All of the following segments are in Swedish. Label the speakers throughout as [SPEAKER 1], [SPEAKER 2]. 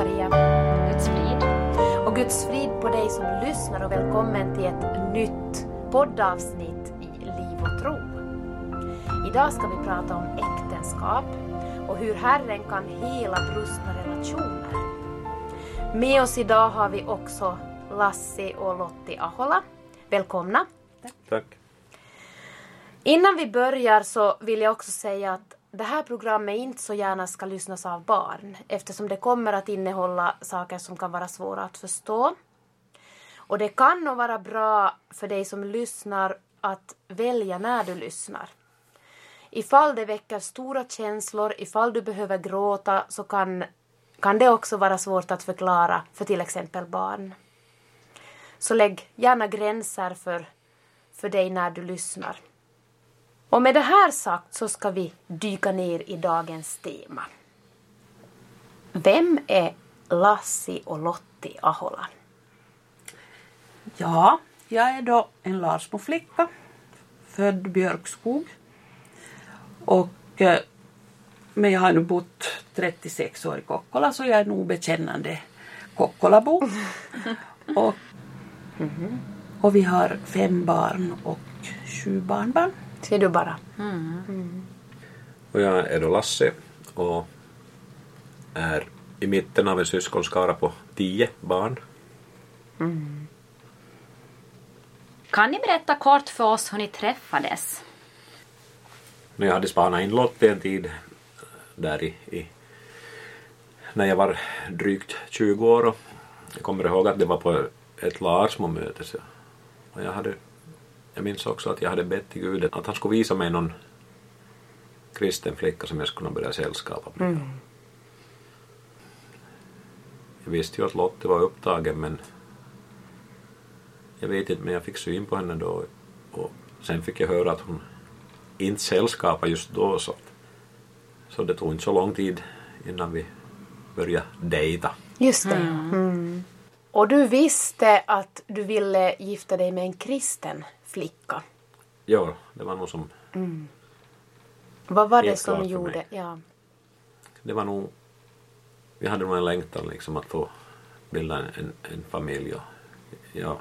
[SPEAKER 1] Maria.
[SPEAKER 2] Guds frid.
[SPEAKER 1] Och Guds frid på dig som lyssnar och välkommen till ett nytt poddavsnitt i Liv och tro. Idag ska vi prata om äktenskap och hur Herren kan hela brustna relationer. Med oss idag har vi också Lassi och Lotti Ahola. Välkomna!
[SPEAKER 3] Tack.
[SPEAKER 1] Innan vi börjar så vill jag också säga att det här programmet inte så gärna ska lyssnas av barn eftersom det kommer att innehålla saker som kan vara svåra att förstå. Och det kan nog vara bra för dig som lyssnar att välja när du lyssnar. Ifall det väcker stora känslor, ifall du behöver gråta så kan, kan det också vara svårt att förklara för till exempel barn. Så lägg gärna gränser för, för dig när du lyssnar. Och med det här sagt så ska vi dyka ner i dagens tema. Vem är Lassi och Lotti Ahola?
[SPEAKER 4] Ja, jag är då en Larsmo-flicka, född Björkskog. Och, eh, men jag har nu bott 36 år i Kokkola så jag är nog bekännande Kokkolabo. och, och vi har fem barn och sju barnbarn.
[SPEAKER 1] Ser du bara.
[SPEAKER 3] Och jag är då Lasse och är i mitten av en syskonskara på tio barn.
[SPEAKER 2] Kan ni berätta kort för oss hur ni träffades?
[SPEAKER 3] När jag hade spanat in Lottie en tid eh, där i, i när jag var drygt 20 år och jag kommer ihåg att det var på ett Larsmo-möte och jag hade jag minns också att jag hade bett till Gud att han skulle visa mig någon kristen flicka som jag skulle kunna börja sällskapa med. Jag visste ju att Lottie var upptagen men jag vet inte men jag fick syn på henne då och sen fick jag höra att hon inte sällskapade just då så, så det tog inte så lång tid innan vi började dejta.
[SPEAKER 1] Just det. Mm. Och du visste att du ville gifta dig med en kristen flicka.
[SPEAKER 3] Ja, det var nog som
[SPEAKER 1] Vad var det som gjorde... Ja.
[SPEAKER 3] det var nog vi hade nog en längtan liksom att få bilda en, en, en familj och jag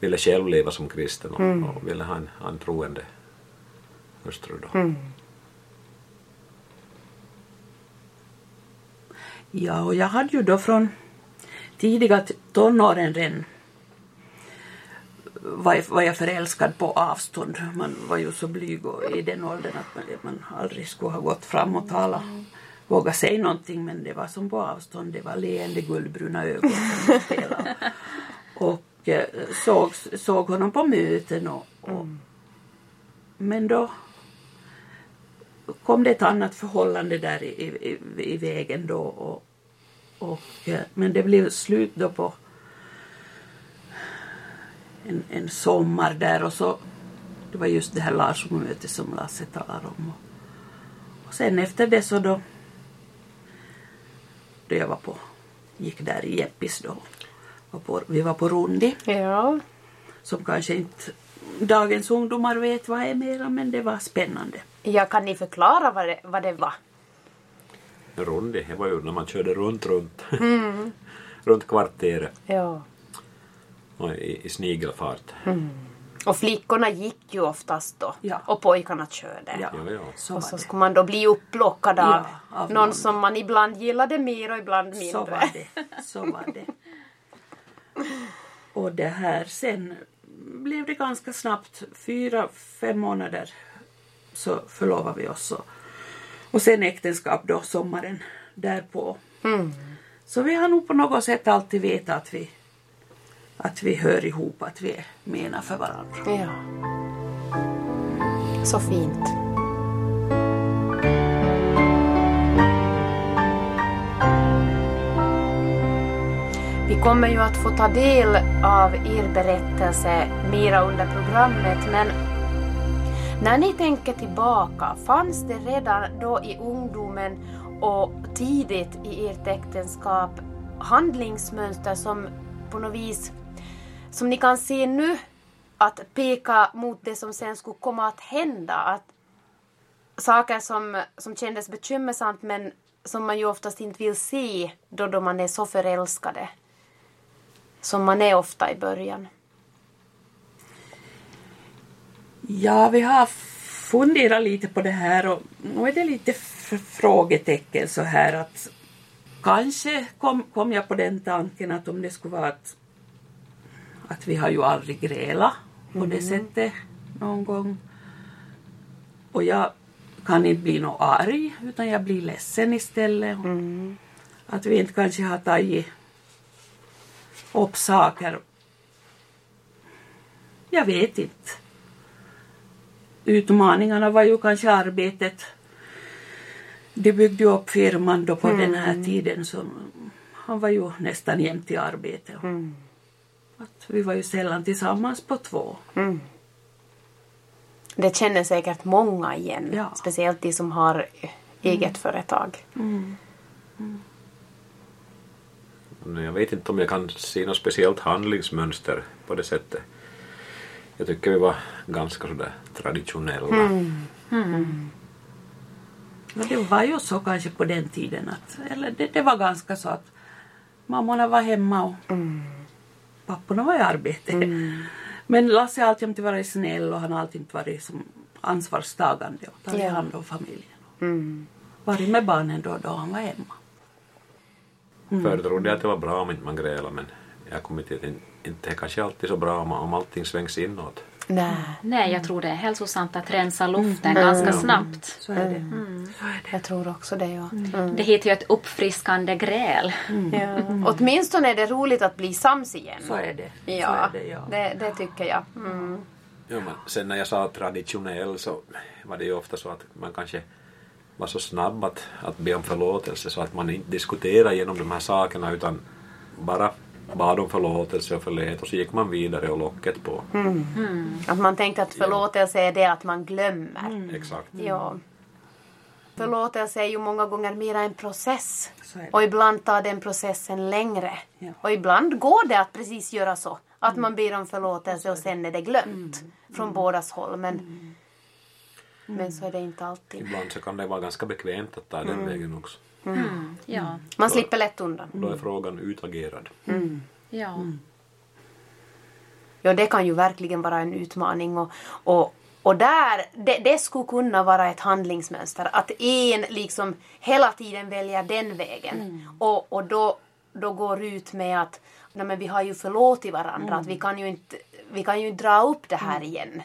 [SPEAKER 3] ville själv leva som kristen och, och ville ha en, ha en troende hustru då.
[SPEAKER 4] Ja, och jag hade ju då från tidiga tonåren redan var jag, var jag förälskad på avstånd. Man var ju så blyg och i den åldern att man, man aldrig skulle ha gått fram och talat. Våga säga någonting men det var som på avstånd. Det var leende guldbruna ögon som spelade. Och eh, såg, såg honom på möten och, och men då kom det ett annat förhållande där i, i, i vägen då. Och, och, eh, men det blev slut då på en, en sommar där och så det var just det här Larsson-mötet som Lasse talar om. Och, och sen efter det så då då jag var på, gick där i Jeppis då. Var på, vi var på Rundi
[SPEAKER 1] ja.
[SPEAKER 4] som kanske inte dagens ungdomar vet vad är mera men det var spännande.
[SPEAKER 1] Ja, kan ni förklara vad det, vad det var?
[SPEAKER 3] Rundi, det var ju när man körde runt, runt. runt kvarteret
[SPEAKER 1] Ja.
[SPEAKER 3] Och i, i snigelfart.
[SPEAKER 1] Och flickorna gick ju oftast då.
[SPEAKER 4] Ja.
[SPEAKER 1] Och pojkarna körde.
[SPEAKER 4] Ja,
[SPEAKER 3] Ja, ja.
[SPEAKER 4] så
[SPEAKER 1] Och så skulle man då bli upplockad av,
[SPEAKER 4] Ja, av
[SPEAKER 1] någon
[SPEAKER 4] någon.
[SPEAKER 1] som man ibland gillade mer och ibland mindre.
[SPEAKER 4] Så var det. Så var det. Och det här sen blev det ganska snabbt, fyra, fem månader så förlovade vi oss. Och, och sen äktenskap då sommaren därpå. Så vi har nog på något sätt alltid vetat att vi, att vi hör ihop, att vi är mena för varandra.
[SPEAKER 1] Ja. Så fint. Vi kommer ju att få ta del av er berättelse mera under programmet men när ni tänker tillbaka, fanns det redan då i ungdomen och tidigt i ert äktenskap handlingsmönster som på något vis som ni kan se nu att peka mot det som sen skulle komma att hända. Att saker som, som kändes bekymmersamt men som man ju oftast inte vill se då, då man är så förälskade. Som man är ofta i början.
[SPEAKER 4] Ja, vi har funderat lite på det här och nu är det lite frågetecken så här att kanske kom, kom jag på den tanken att om det skulle vara att, att vi har ju aldrig grälat på det sättet någon gång. Och jag kan inte bli något arg utan jag blir ledsen istället. Att vi inte kanske har tagit upp saker. Jag vet inte utmaningarna var ju kanske arbetet. De byggde upp firman då på den här tiden så han var ju nästan jämt i arbete. Att vi var ju sällan tillsammans på två.
[SPEAKER 1] Det känner säkert många igen.
[SPEAKER 4] Ja.
[SPEAKER 1] Speciellt de som har eget företag.
[SPEAKER 3] Men Jag vet inte om jag kan se något speciellt handlingsmönster på det sättet. Jag tycker vi var ganska sådär traditionella.
[SPEAKER 4] Men det var ju så kanske på den tiden att, eller det, det var ganska så att mammorna var hemma och papporna var i arbete. Men Lasse har alltid varit snäll och han har alltid varit som ansvarstagande och tagit
[SPEAKER 1] Ja.
[SPEAKER 4] hand om familjen. Varit med barnen då och då han var hemma.
[SPEAKER 3] Förr trodde jag att det var bra om inte man grälade men jag har kommit till att in- inte är kanske alltid så bra om, om allting svängs inåt.
[SPEAKER 1] Nej,
[SPEAKER 2] Nej, jag tror det är hälsosamt att rensa luften ganska snabbt.
[SPEAKER 4] Så är det.
[SPEAKER 1] jag tror också det. Ja. Mm.
[SPEAKER 2] Det heter ju ett uppfriskande gräl.
[SPEAKER 1] Ja. Åtminstone är det roligt att bli sams igen.
[SPEAKER 4] Så är det. Så
[SPEAKER 1] Ja,
[SPEAKER 4] är det, ja.
[SPEAKER 1] det, det tycker jag. Mm.
[SPEAKER 3] Ja, men sen när jag sa traditionell så var det ju ofta så att man kanske var så snabb att, att be om förlåtelse så att man inte diskuterade igenom de här sakerna utan bara bad om förlåtelse och förlät och så gick man vidare och locket på.
[SPEAKER 1] Att man tänkte att förlåtelse är det att man glömmer.
[SPEAKER 3] Exakt.
[SPEAKER 1] Ja. Förlåtelse är ju många gånger mera en process. Och ibland tar den processen längre.
[SPEAKER 4] Ja.
[SPEAKER 1] Och ibland går det att precis göra så. Att man ber om förlåtelse och sen är det glömt. Från bådas håll. Men, men så är det inte alltid.
[SPEAKER 3] Ibland så kan det vara ganska bekvämt att ta den vägen också.
[SPEAKER 2] Ja.
[SPEAKER 1] Man slipper lätt undan.
[SPEAKER 3] Då är frågan utagerad.
[SPEAKER 2] ja.
[SPEAKER 1] Ja, det kan ju verkligen vara en utmaning. Och, och, och där, det, det skulle kunna vara ett handlingsmönster. Att en liksom hela tiden väljer den vägen. Och, och då, då går ut med att Nej, men vi har ju förlåtit varandra. Att vi, kan ju inte, vi kan ju dra upp det här igen.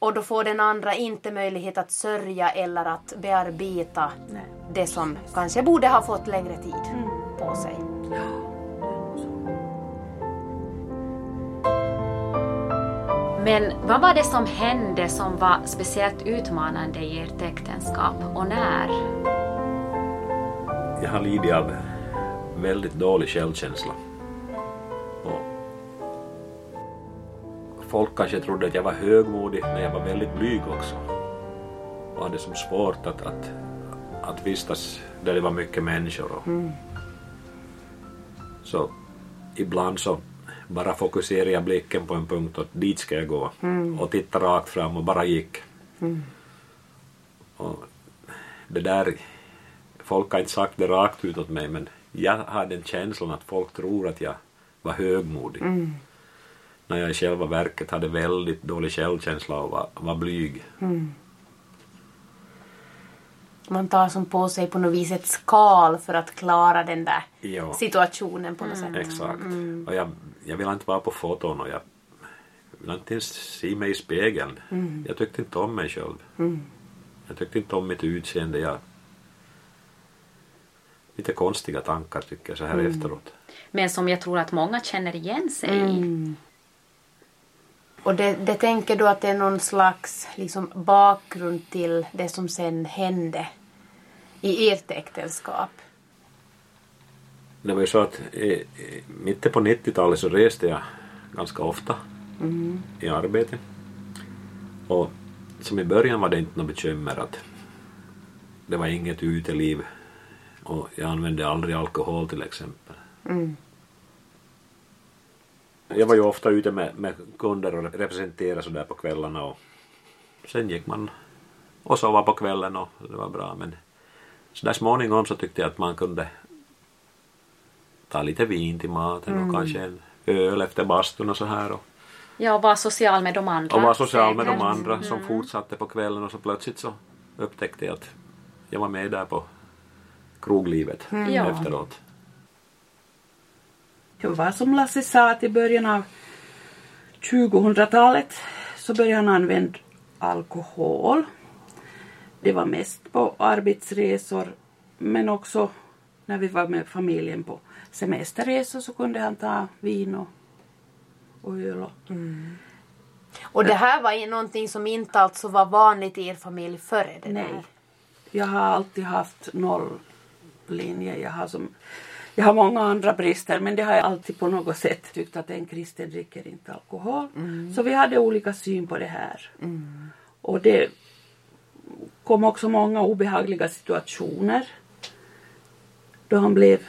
[SPEAKER 1] Och då får den andra inte möjlighet att sörja eller att bearbeta
[SPEAKER 4] Nej.
[SPEAKER 1] det som kanske borde ha fått längre tid på sig.
[SPEAKER 2] Men vad var det som hände som var speciellt utmanande i ert äktenskap och när?
[SPEAKER 3] Jag har lidit av väldigt dålig självkänsla. Folk kanske trodde att jag var högmodig, men jag var väldigt blyg också. Och hade som svårt att, att, att vistas där det var mycket människor. Och Så ibland så bara fokuserade jag blicken på en punkt och dit ska jag gå. Och tittade rakt fram och bara gick. Och det där folk har inte sagt det rakt ut åt mig men jag har den känslan att folk tror att jag var högmodig. När jag i själva verket hade väldigt dålig självkänsla och var, var blyg.
[SPEAKER 1] Man tar som på sig på något vis ett skal för att klara den där
[SPEAKER 3] Ja.
[SPEAKER 1] situationen på något sätt.
[SPEAKER 3] Exakt. Och jag, jag ville inte vara på foton och jag ville inte ens se mig i spegeln. Jag tyckte inte om mig själv. Jag tyckte inte om mitt utseende. Jag, lite konstiga tankar tycker jag så här efteråt.
[SPEAKER 2] Men som jag tror att många känner igen sig i.
[SPEAKER 1] Och det, det tänker du att det är någon slags liksom, bakgrund till det som sen hände i ert äktenskap?
[SPEAKER 3] Det var ju så att i, i mitten på 90-talet så reste jag ganska ofta i arbete. Och som i början var det inte något bekymmer att det var inget uteliv och jag använde aldrig alkohol till exempel. Jag var ju ofta ute med, med kunder och representerade sådär på kvällarna och sen gick man och sova på kvällen och det var bra men Så där småningom så tyckte jag att man kunde ta lite vin till maten och kanske en öl efter bastun och så här. Och,
[SPEAKER 2] Ja, och vara social med de andra.
[SPEAKER 3] och vara social med de andra som fortsatte på kvällen och så plötsligt så upptäckte jag att jag var med där på kroglivet
[SPEAKER 2] Ja.
[SPEAKER 3] efteråt.
[SPEAKER 4] Det var som Lasse sa att i början av 2000-talet så började han använda alkohol. Det var mest på arbetsresor men också när vi var med familjen på semesterresor så kunde han ta vin och, och öl. Och,
[SPEAKER 1] Och det här var någonting som inte alltså var vanligt i er familj före det
[SPEAKER 4] nej.
[SPEAKER 1] där.
[SPEAKER 4] Jag har alltid haft nolllinje. Jag har, som, jag har många andra brister men det har jag alltid på något sätt tyckt att en kristen dricker inte alkohol. Så vi hade olika syn på det här. Och det kom också många obehagliga situationer. Då han blev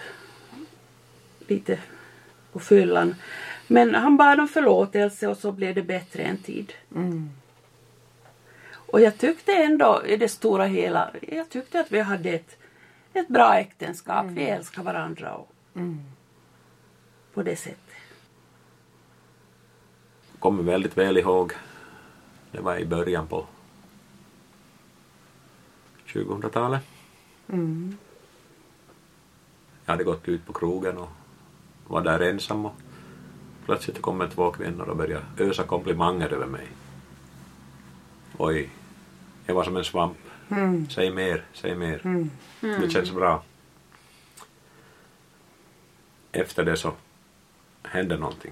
[SPEAKER 4] lite på fyllan. Men han bad om förlåtelse och så blev det bättre en tid. Och jag tyckte ändå i det stora hela, jag tyckte att vi hade ett, ett bra äktenskap. Vi älskar varandra och på det sättet.
[SPEAKER 3] Kommer väldigt väl ihåg. Det var i början på 2000-talet. Jag hade gått ut på krogen och var där ensam och plötsligt kommer två kvinnor och börjar ösa komplimanger över mig. Oj, jag var som en svamp. Säg mer, säg mer. Det känns bra. Efter det så hände någonting.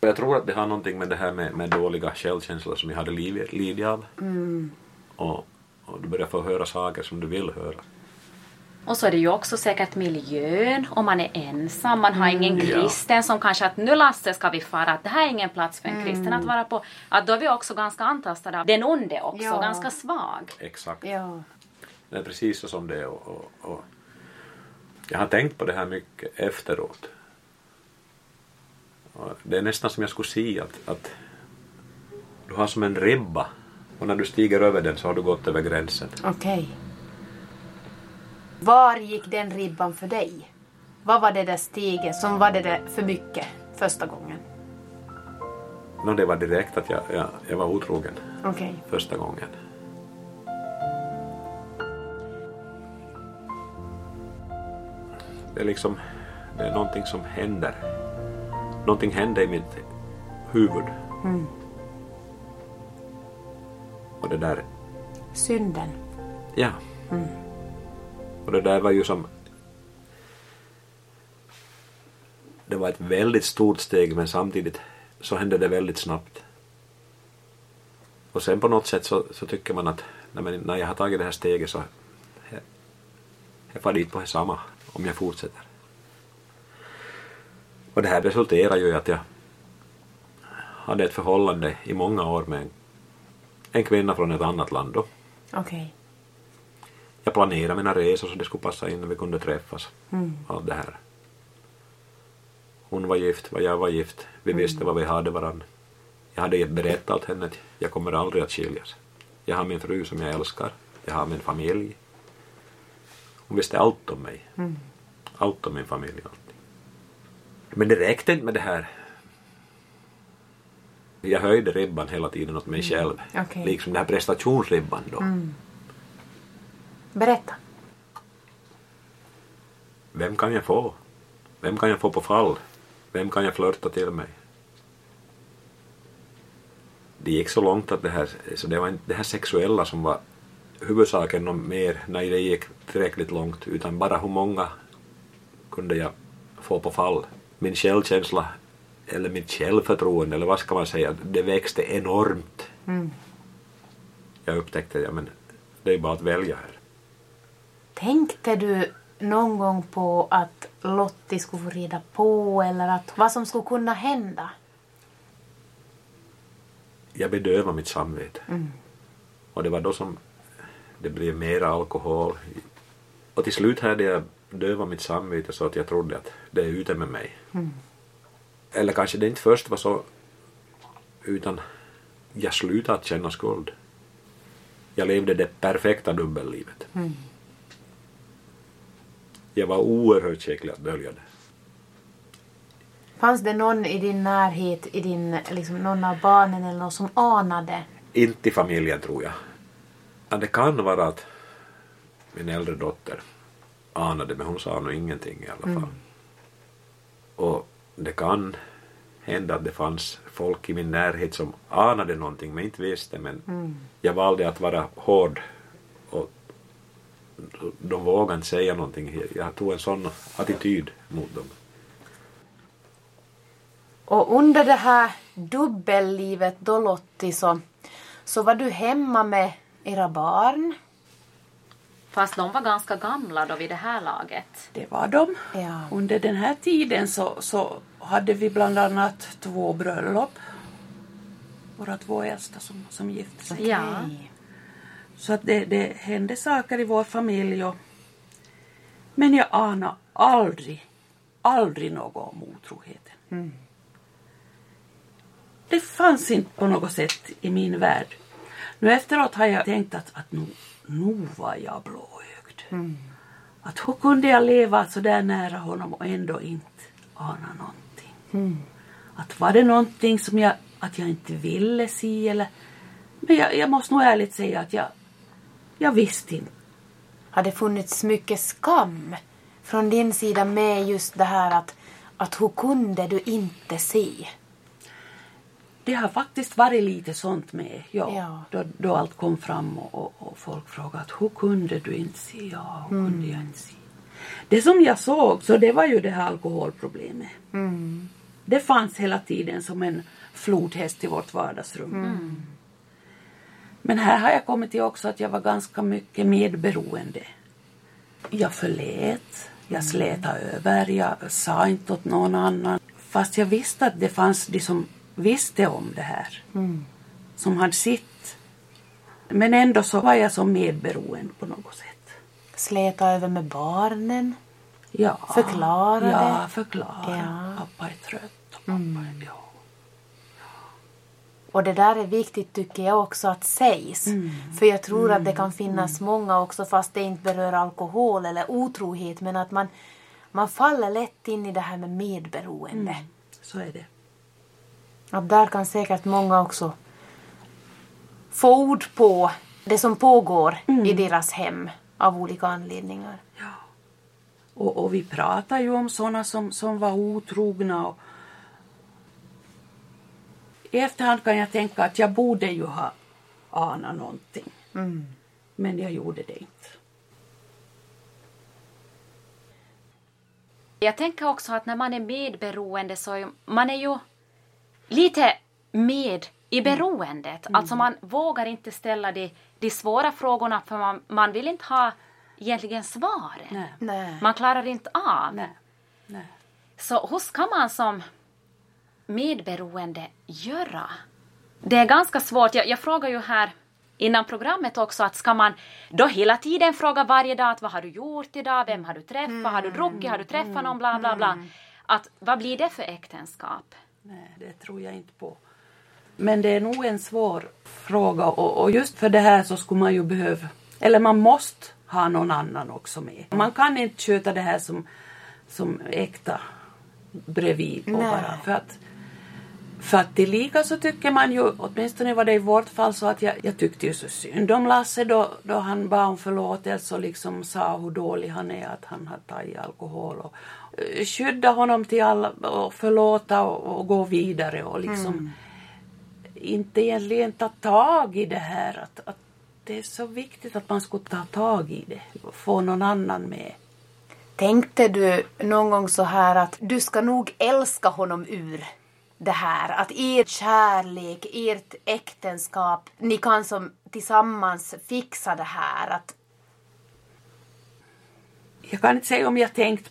[SPEAKER 3] Jag tror att det har någonting med det här med, med dåliga självkänslor som jag hade lidit, lidit av. Och, och du börjar få höra saker som du vill höra.
[SPEAKER 2] Och så är det ju också säkert miljön, om man är ensam, man har ingen
[SPEAKER 3] Ja.
[SPEAKER 2] kristen som kanske att nu Lasse ska vi fara, att det här är ingen plats för en kristen att vara på. Att då är vi också ganska antastade av den onde också,
[SPEAKER 1] Ja.
[SPEAKER 2] ganska svag.
[SPEAKER 3] Exakt.
[SPEAKER 1] Ja.
[SPEAKER 3] Det är precis så som det är. Och, och, och jag har tänkt på det här mycket efteråt. Och det är nästan som jag skulle säga att, att du har som en ribba och när du stiger över den så har du gått över gränsen.
[SPEAKER 1] Okej. Var gick den ribban för dig? Vad var det där steget som var det där för mycket första gången?
[SPEAKER 3] Nå, det var direkt att jag, jag, jag var otrogen
[SPEAKER 1] Okej.
[SPEAKER 3] första gången. Det är liksom, det är någonting som händer. Någonting hände i mitt huvud. Och det där,
[SPEAKER 1] Synden.
[SPEAKER 3] ja. Och det där var ju som, det var ett väldigt stort steg men samtidigt så hände det väldigt snabbt. Och sen på något sätt så, så tycker man att nej, när jag har tagit det här steget så jag, jag far dit på samma om jag fortsätter. Och det här resulterar ju i att jag hade ett förhållande i många år med en, en kvinna från ett annat land då.
[SPEAKER 1] Okej.
[SPEAKER 3] Jag planerade mina resor så det skulle passa in när vi kunde träffas. Allt det här. Hon var gift, jag var gift. Vi visste vad vi hade varandra. Jag hade berättat åt henne att jag kommer aldrig att skiljas. Jag har min fru som jag älskar. Jag har min familj. Hon visste allt om mig. Allt om min familj. Allt. Men det räckte inte med det här. Jag höjde ribban hela tiden åt mig själv.
[SPEAKER 1] Okej.
[SPEAKER 3] Liksom den här prestationsribban då.
[SPEAKER 1] Berätta.
[SPEAKER 3] Vem kan jag få? Vem kan jag få på fall? Vem kan jag flörta till mig? Det gick så långt att det här, så det var inte det här sexuella som var huvudsaken och mer när det gick tillräckligt långt utan bara hur många kunde jag få på fall. Min självkänsla eller mitt självförtroende eller vad ska man säga, det växte enormt. Jag upptäckte, ja men det är bara att välja här.
[SPEAKER 1] Tänkte du någon gång på att Lottie skulle få rida på eller att vad som skulle kunna hända?
[SPEAKER 3] jag bedövade mitt samvete. Och det var då som det blev mera alkohol. Och till slut hade jag dövat mitt samvete så att jag trodde att det är ute med mig. Eller kanske det inte först var så utan jag slutade att känna skuld. Jag levde det perfekta dubbellivet. Jag var oerhört skicklig att dölja det.
[SPEAKER 1] Fanns det någon i din närhet, i din, liksom, någon av barnen eller någon som anade?
[SPEAKER 3] Inte i familjen tror jag. Ja, det kan vara att min äldre dotter anade men hon sa nog ingenting i alla fall. Och det kan hända att det fanns folk i min närhet som anade någonting men inte visste men jag valde att vara hård de vågade inte säga någonting. Jag tog en sån attityd mot dem.
[SPEAKER 1] Och under det här dubbellivet då Lottie så, så var du hemma med era barn.
[SPEAKER 2] Fast de var ganska gamla då vid det här laget.
[SPEAKER 4] Det var de.
[SPEAKER 1] Ja.
[SPEAKER 4] Under den här tiden så, så hade vi bland annat två bröllop. Våra två äldsta som, som gifte sig.
[SPEAKER 2] Ja.
[SPEAKER 4] Så att det, det hände saker i vår familj. Och, men jag anade aldrig, aldrig något om otroheten. Det fanns inte på något sätt i min värld. Nu efteråt har jag tänkt att, att nu, nu var jag blåögd. Att hur kunde jag leva så där nära honom och ändå inte ana någonting. Att var det någonting som jag, att jag inte ville se eller... Men jag, jag måste nog ärligt säga att jag, jag visste inte.
[SPEAKER 1] Har det funnits mycket skam från din sida med just det här att, att hur kunde du inte se?
[SPEAKER 4] Det har faktiskt varit lite sånt med. Ja,
[SPEAKER 1] Ja.
[SPEAKER 4] Då, då allt kom fram och, och, folk frågade hur kunde du inte se? Ja, hur kunde jag inte se? Det som jag såg så det var ju det här alkoholproblemet. Det fanns hela tiden som en flodhäst i vårt vardagsrum. Men här har jag kommit till också att jag var ganska mycket medberoende. Jag förlät, jag slätade över, jag sa inte åt någon annan. Fast jag visste att det fanns de som visste om det här. Som hade sitt. Men ändå så var jag så medberoende på något sätt.
[SPEAKER 1] Släta över med barnen?
[SPEAKER 4] Ja,
[SPEAKER 1] Förklara
[SPEAKER 4] Ja,
[SPEAKER 1] det.
[SPEAKER 4] förklara.
[SPEAKER 1] Ja.
[SPEAKER 4] Pappa är trött och pappa är... Ja.
[SPEAKER 1] Och det där är viktigt tycker jag också att sägs. För jag tror att det kan finnas många också fast det inte berör alkohol eller otrohet men att man, man faller lätt in i det här med medberoende.
[SPEAKER 4] Så är det.
[SPEAKER 1] Att där kan säkert många också få ord på det som pågår i deras hem av olika anledningar.
[SPEAKER 4] Ja. Och, och vi pratar ju om sådana som, som var otrogna. Och... I efterhand kan jag tänka att jag borde ju ha anat någonting. Men jag gjorde det inte.
[SPEAKER 2] Jag tänker också att när man är medberoende så är man är ju lite med i beroendet. Alltså man vågar inte ställa de, de svåra frågorna för man, man vill inte ha egentligen svaren.
[SPEAKER 4] Nej.
[SPEAKER 2] Man klarar inte av.
[SPEAKER 4] Nej. Nej.
[SPEAKER 2] Så hur ska man som medberoende göra? Det är ganska svårt. Jag, jag frågar ju här innan programmet också att ska man då hela tiden fråga varje dag att vad har du gjort idag, vem har du träffat, har du druckit, har du träffat någon, bla bla bla. Att vad blir det för äktenskap?
[SPEAKER 4] Nej, det tror jag inte på. Men det är nog en svår fråga och, och just för det här så skulle man ju behöva, eller man måste ha någon annan också med. Man kan inte sköta det här som, som äkta bredvid och
[SPEAKER 1] Nej.
[SPEAKER 4] bara för att för att tillika så tycker man ju, åtminstone var det i vårt fall så att jag, jag tyckte ju så synd om Lasse då, då han bad om förlåtelse och liksom sa hur dålig han är att han har tagit alkohol och eh, skydda honom till alla och förlåta och, och gå vidare och liksom inte egentligen ta tag i det här att, att det är så viktigt att man skulle ta tag i det och få någon annan med.
[SPEAKER 1] Tänkte du någon gång så här att du ska nog älska honom ur det här? Att er kärlek, ert äktenskap, ni kan som tillsammans fixa det här? Att,
[SPEAKER 4] jag kan inte säga om jag tänkt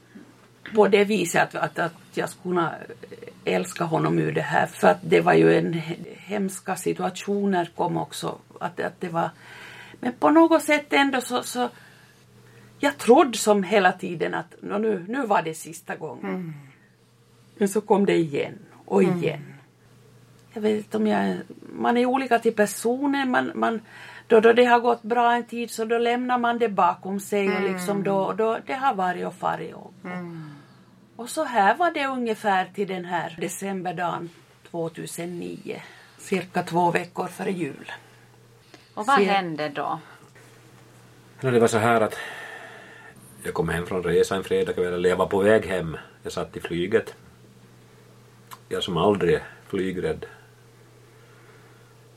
[SPEAKER 4] på det viset att, att, att jag skulle kunna älska honom ur det här. För att det var ju en hemska situationer kom också. Att, att det var, men på något sätt ändå så, så jag trodde som hela tiden att "Nå, nu, nu var det sista gången. Men så kom det igen och igen. Jag vet inte om jag, man är olika till personer. Man, man, då, då det har gått bra en tid så då lämnar man det bakom sig och liksom då, då det har varit och farit och, och så här var det ungefär till den här decemberdagen 2009, cirka två veckor före jul.
[SPEAKER 2] Och vad
[SPEAKER 4] Se-
[SPEAKER 2] hände då?
[SPEAKER 3] No, det var så här att jag kom hem från resa en fredagkväll, eller jag var på väg hem. Jag satt i flyget. Jag som aldrig är flygrädd.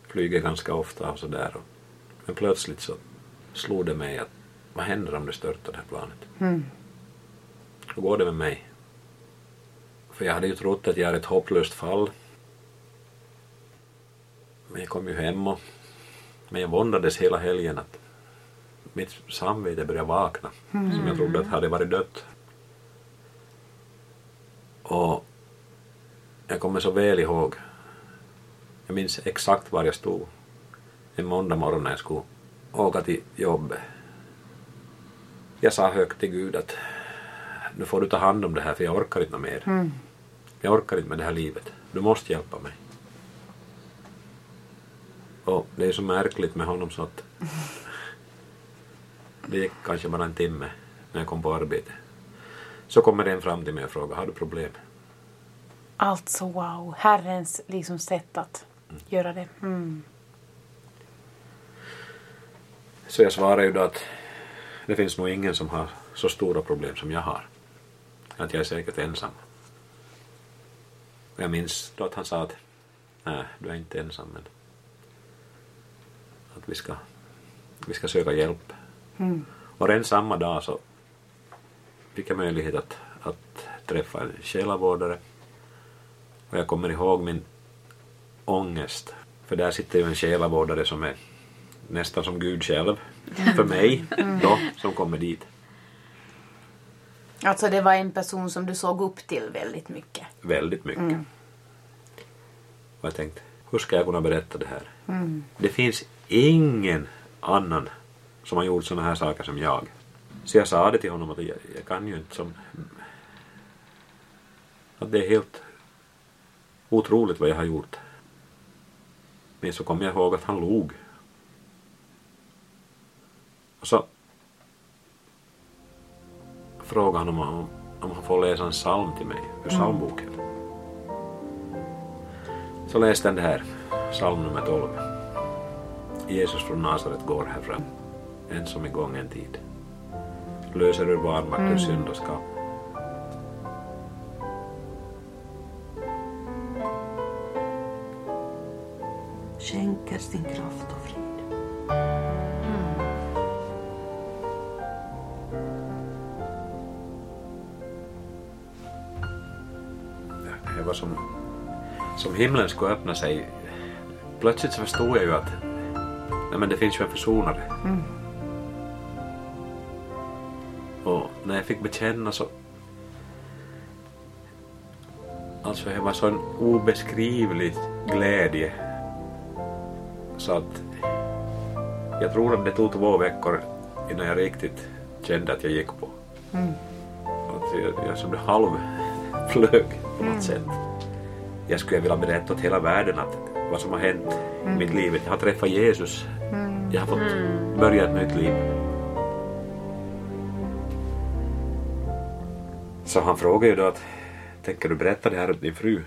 [SPEAKER 3] Flyger ganska ofta och sådär. Men plötsligt så slog det mig att vad händer om det störtar det här planet? Hur går det med mig? För jag hade ju trott att jag är ett hopplöst fall. Men jag kom ju hem och men jag våndades hela helgen att mitt samvete började vakna som jag trodde att hade varit dött. Och jag kommer så väl ihåg. Jag minns exakt var jag stod en måndag morgon när jag skulle åka till jobbet. Jag sa högt till Gud att nu får du ta hand om det här för jag orkar inte mer. Jag orkar inte med det här livet. Du måste hjälpa mig. Och det är så märkligt med honom så att det gick kanske bara en timme när jag kom på arbete. Så kommer en fram till mig och frågar, har du problem?
[SPEAKER 1] Alltså wow, Herrens liksom sätt att göra det. Mm.
[SPEAKER 3] Så jag svarar ju då att det finns nog ingen som har så stora problem som jag har. Att jag är säkert ensam. Jag minns då att han sa att nej, du är inte ensam men att vi ska, vi ska söka hjälp. Och redan samma dag så fick jag möjlighet att, att träffa en själavårdare. Och jag kommer ihåg min ångest. För där sitter ju en själavårdare som är nästan som Gud själv för mig då som kommer dit.
[SPEAKER 1] Alltså det var en person som du såg upp till väldigt mycket.
[SPEAKER 3] Väldigt mycket. Och jag tänkte, hur ska jag kunna berätta det här? Det finns ingen annan som har gjort sådana här saker som jag. Så jag sa det till honom att jag, jag kan ju inte som... Att det är helt otroligt vad jag har gjort. Men så kom jag ihåg att han log. Och så frågade han om, han- om han får läsa en psalm till mig ur psalmboken. Så läste han det här, psalm nummer 12. Jesus från Nasaret går här fram, en som i gången tid. Löser ur vanmakt ur syndaskap.
[SPEAKER 4] Skänker sin kraft och frid.
[SPEAKER 3] Det var som, som himlen skulle öppna sig. Plötsligt så förstod jag ju att nej men det finns ju en försonare. Och när jag fick bekänna så Alltså det var så en obeskrivlig glädje. Så att jag tror att det tog två veckor innan jag riktigt kände att jag gick på. Att jag, jag som det halv flög på något sätt. Jag skulle vilja berätta åt hela världen att vad som har hänt i mitt liv. Jag har träffat Jesus. Jag har fått börja ett nytt liv. Så han frågade ju då att tänker du berätta det här åt din fru?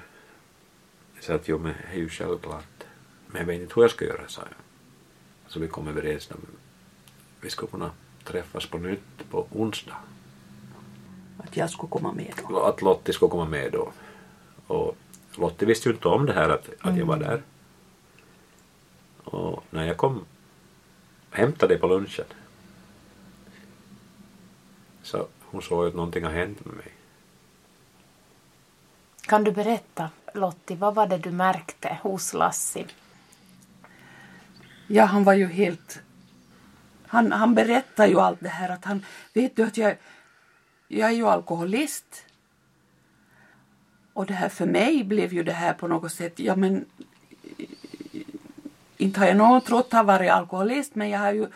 [SPEAKER 3] Jag sa att jo men det är ju självklart. Men jag vet inte hur jag ska göra, sa jag. Så vi kom överens om vi skulle kunna träffas på nytt på onsdag.
[SPEAKER 4] Att jag skulle komma med då.
[SPEAKER 3] att Lottie skulle komma med då. Och Lottie visste ju inte om det här att, att jag var där. Och när jag kom hämtade dig på lunchen så hon såg att någonting har hänt med mig.
[SPEAKER 1] Kan du berätta Lottie, vad var det du märkte hos Lassi?
[SPEAKER 4] Ja, han var ju helt... Han, han berättar ju allt det här att han... Vet du att jag, jag är ju alkoholist. Och det här för mig blev ju det här på något sätt... Ja, men... Inte har jag någon trott att han varit alkoholist, men jag har ju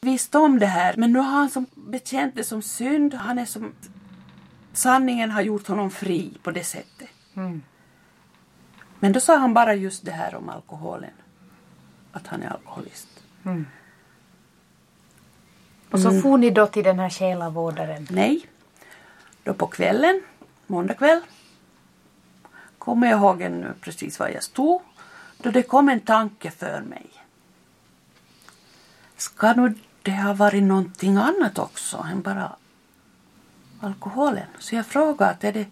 [SPEAKER 4] visst om det här. Men nu har han som bekänt det som synd. Han är som... Sanningen har gjort honom fri på det sättet. Men då sa han bara just det här om alkoholen. Att han är alkoholist.
[SPEAKER 1] Och så for ni då till den här själavårdaren.
[SPEAKER 4] Nej. Då på kvällen, måndag kväll, kommer jag ihåg ännu precis var jag stod, då det kom en tanke för mig. Ska nu det ha varit någonting annat också än bara alkoholen? Så jag frågade att är det,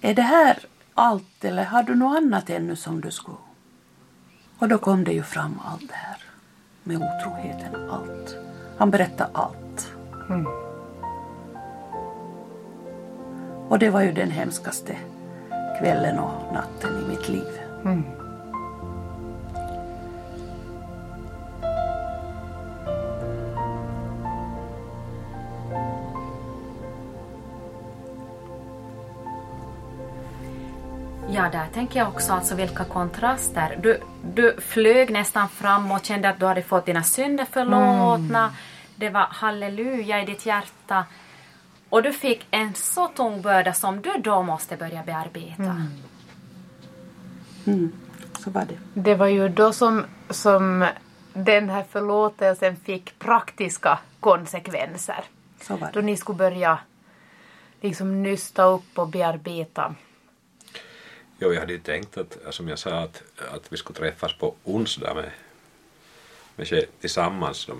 [SPEAKER 4] är det här allt eller har du något annat ännu som du skulle? Och då kom det ju fram allt det här med otroheten, allt. Han berättade allt. Och det var ju den hemskaste kvällen och natten i mitt liv.
[SPEAKER 2] Ja, där tänker jag också alltså vilka kontraster. Du, du flög nästan fram och kände att du hade fått dina synder förlåtna. Det var halleluja i ditt hjärta. Och du fick en så tung börda som du då måste börja bearbeta.
[SPEAKER 4] Mm, så var det.
[SPEAKER 1] Det var ju då som, som den här förlåtelsen fick praktiska konsekvenser.
[SPEAKER 4] Så var
[SPEAKER 1] Då
[SPEAKER 4] det.
[SPEAKER 1] ni skulle börja liksom nysta upp och bearbeta.
[SPEAKER 3] Jo, jag hade ju tänkt att, som jag sa, att, att vi skulle träffas på onsdag med, med tillsammans. Med.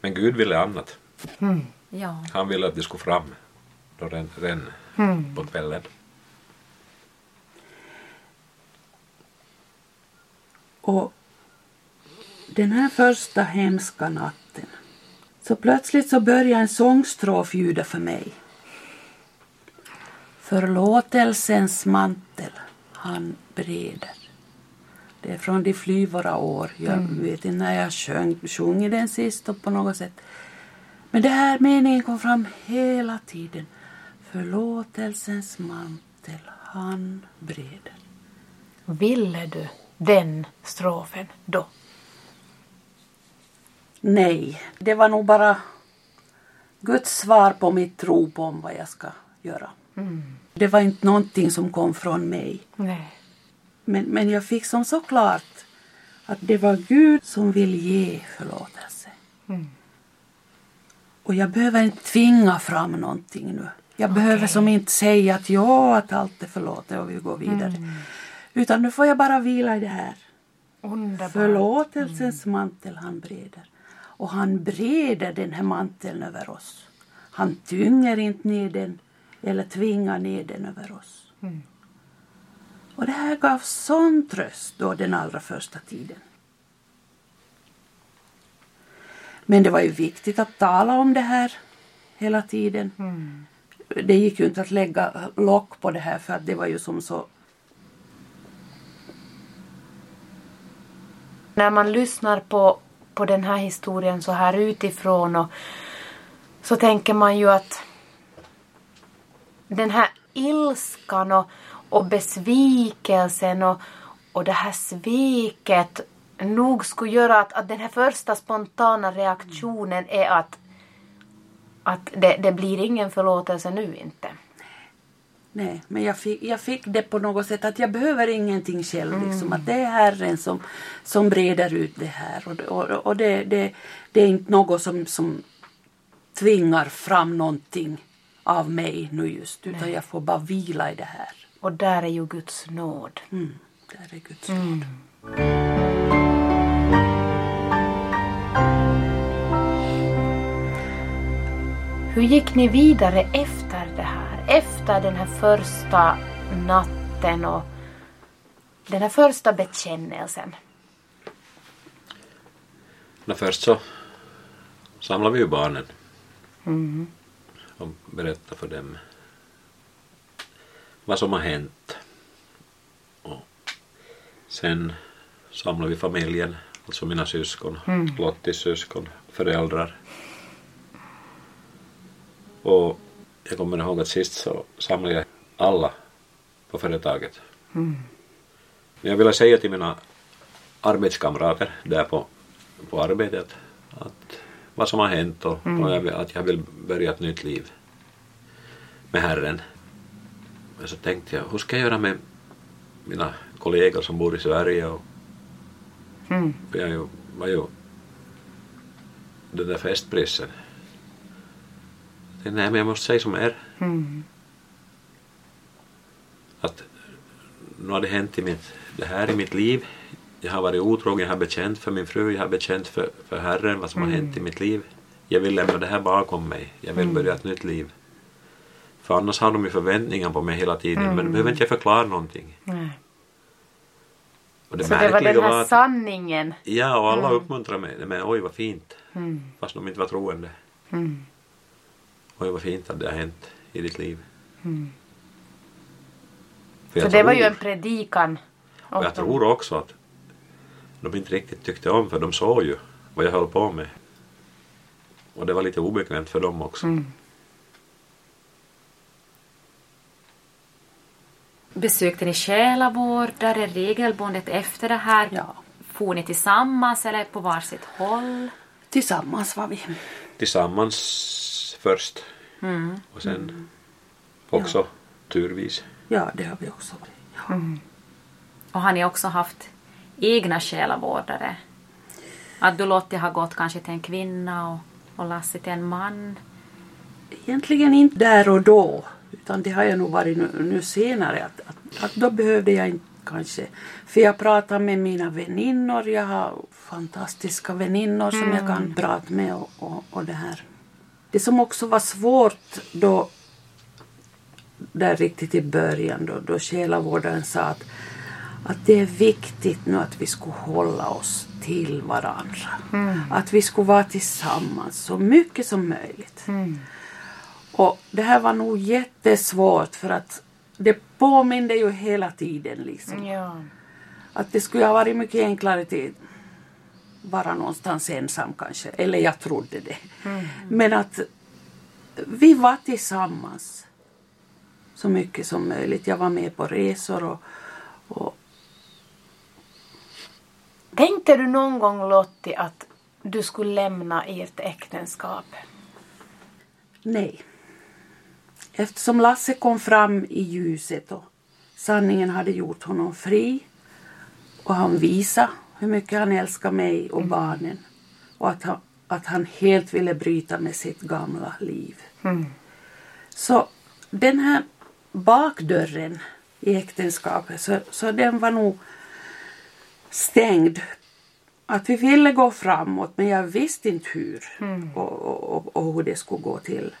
[SPEAKER 3] Men Gud ville annat.
[SPEAKER 2] Ja.
[SPEAKER 3] Han ville att det skulle fram då redan, redan på kvällen.
[SPEAKER 4] Och den här första hemska natten så plötsligt så började en sångstrof ljuda för mig. Förlåtelsens mantel han breder. Det är från de flyvåra år. Jag vet inte när jag sjöng, sjungit den sist och på något sätt. Men det här meningen kom fram hela tiden. Förlåtelsens mantel han breder.
[SPEAKER 1] Ville du den strofen då?
[SPEAKER 4] Nej, det var nog bara Guds svar på mitt rop om vad jag ska göra. Det var inte någonting som kom från mig.
[SPEAKER 1] Nej.
[SPEAKER 4] Men, men jag fick som så klart att det var Gud som vill ge förlåtelse. Och jag behöver inte tvinga fram någonting nu. Jag behöver som inte säga att ja, att allt är förlåtet och vi går vidare. Utan nu får jag bara vila i det här.
[SPEAKER 1] Underbart.
[SPEAKER 4] Förlåtelsens mantel han breder. Och han breder den här manteln över oss. Han tynger inte ner den eller tvingar ner den över oss. Och det här gav sån tröst då den allra första tiden. Men det var ju viktigt att tala om det här hela tiden. Det gick ju inte att lägga lock på det här för att det var ju som så
[SPEAKER 1] När man lyssnar på, på den här historien så här utifrån och så tänker man ju att den här ilskan och, och besvikelsen och, och det här sveket nog skulle göra att, att den här första spontana reaktionen är att, att det, det blir ingen förlåtelse nu inte.
[SPEAKER 4] Nej, men jag fick, jag fick det på något sätt att jag behöver ingenting själv. Liksom, att det är Herren som, som breder ut det här. Och, och, och det, det, det är inte något som, som tvingar fram någonting av mig nu just. Utan jag får bara vila i det här.
[SPEAKER 1] Och där är ju Guds nåd.
[SPEAKER 4] Mm, där är Guds nåd.
[SPEAKER 1] Hur gick ni vidare efter det här? Efter den här första natten och den här första bekännelsen.
[SPEAKER 3] Nå, först så samlade vi ju barnen och berättade för dem vad som har hänt. Och sen samlade vi familjen, alltså mina syskon, Lottis syskon, föräldrar. Och jag kommer ihåg att sist så samlade jag alla på företaget. Men jag ville säga till mina arbetskamrater där på, på arbetet att vad som har hänt och, och jag, vill- att jag vill börja ett nytt liv med Herren. Men så tänkte jag, hur ska jag göra med mina kollegor som bor i Sverige och har ju var ju den där festprissen. Jag tänkte, nej men jag måste säga som är.
[SPEAKER 1] Mm.
[SPEAKER 3] Att nu har det hänt i mitt, det här i mitt liv. Jag har varit otrogen, jag har bekänt för min fru, jag har bekänt för, för Herren vad som har hänt i mitt liv. Jag vill lämna det här bakom mig. Jag vill börja ett nytt liv. För annars har de ju förväntningar på mig hela tiden men då behöver inte jag förklara någonting.
[SPEAKER 1] Nej.
[SPEAKER 3] Och det
[SPEAKER 1] Så det var den här
[SPEAKER 3] var att,
[SPEAKER 1] sanningen.
[SPEAKER 3] Ja, och alla uppmuntrade mig. Men oj vad fint.
[SPEAKER 1] Mm.
[SPEAKER 3] Fast de inte var troende.
[SPEAKER 1] Mm.
[SPEAKER 3] Oj vad fint att det har hänt i ditt liv.
[SPEAKER 1] Mm. Så det var
[SPEAKER 3] tror-
[SPEAKER 1] ju en predikan.
[SPEAKER 3] Och jag tror också att de inte riktigt tyckte om för de såg ju vad jag höll på med. Och det var lite obekvämt för dem också.
[SPEAKER 1] Mm.
[SPEAKER 2] Besökte ni själavårdare regelbundet efter det här?
[SPEAKER 4] Ja.
[SPEAKER 2] For ni tillsammans eller på varsitt håll?
[SPEAKER 4] Tillsammans var vi.
[SPEAKER 3] Tillsammans först
[SPEAKER 2] Mm.
[SPEAKER 3] och sen också turvis.
[SPEAKER 4] Ja, det har vi också. Ja.
[SPEAKER 2] Och har ni också haft egna själavårdare? Att du Lottie har gått kanske till en kvinna och, och Lasse till en man?
[SPEAKER 4] Egentligen inte där och då. Utan det har jag nog varit nu, nu senare. Att, att, att då behövde jag inte kanske. För jag pratar med mina väninnor. Jag har fantastiska väninnor som jag kan prata med. Och, och, och det här. Det som också var svårt då. Där riktigt i början då, då själavårdaren sa att, att det är viktigt nu att vi skulle hålla oss till varandra. Att vi skulle vara tillsammans så mycket som möjligt. Och det här var nog jättesvårt för att det påminde ju hela tiden liksom.
[SPEAKER 1] Ja.
[SPEAKER 4] Att det skulle ha varit mycket enklare till vara någonstans ensam kanske. Eller jag trodde det. Men att vi var tillsammans så mycket som möjligt. Jag var med på resor och, och
[SPEAKER 1] Tänkte du någon gång Lottie att du skulle lämna ert äktenskap?
[SPEAKER 4] Nej. Eftersom Lasse kom fram i ljuset och sanningen hade gjort honom fri och han visade hur mycket han älskar mig och barnen och att han, att han helt ville bryta med sitt gamla liv. Så den här bakdörren i äktenskapet, så, så den var nog stängd. Att vi ville gå framåt men jag visste inte hur och, och, och, och hur det skulle gå till.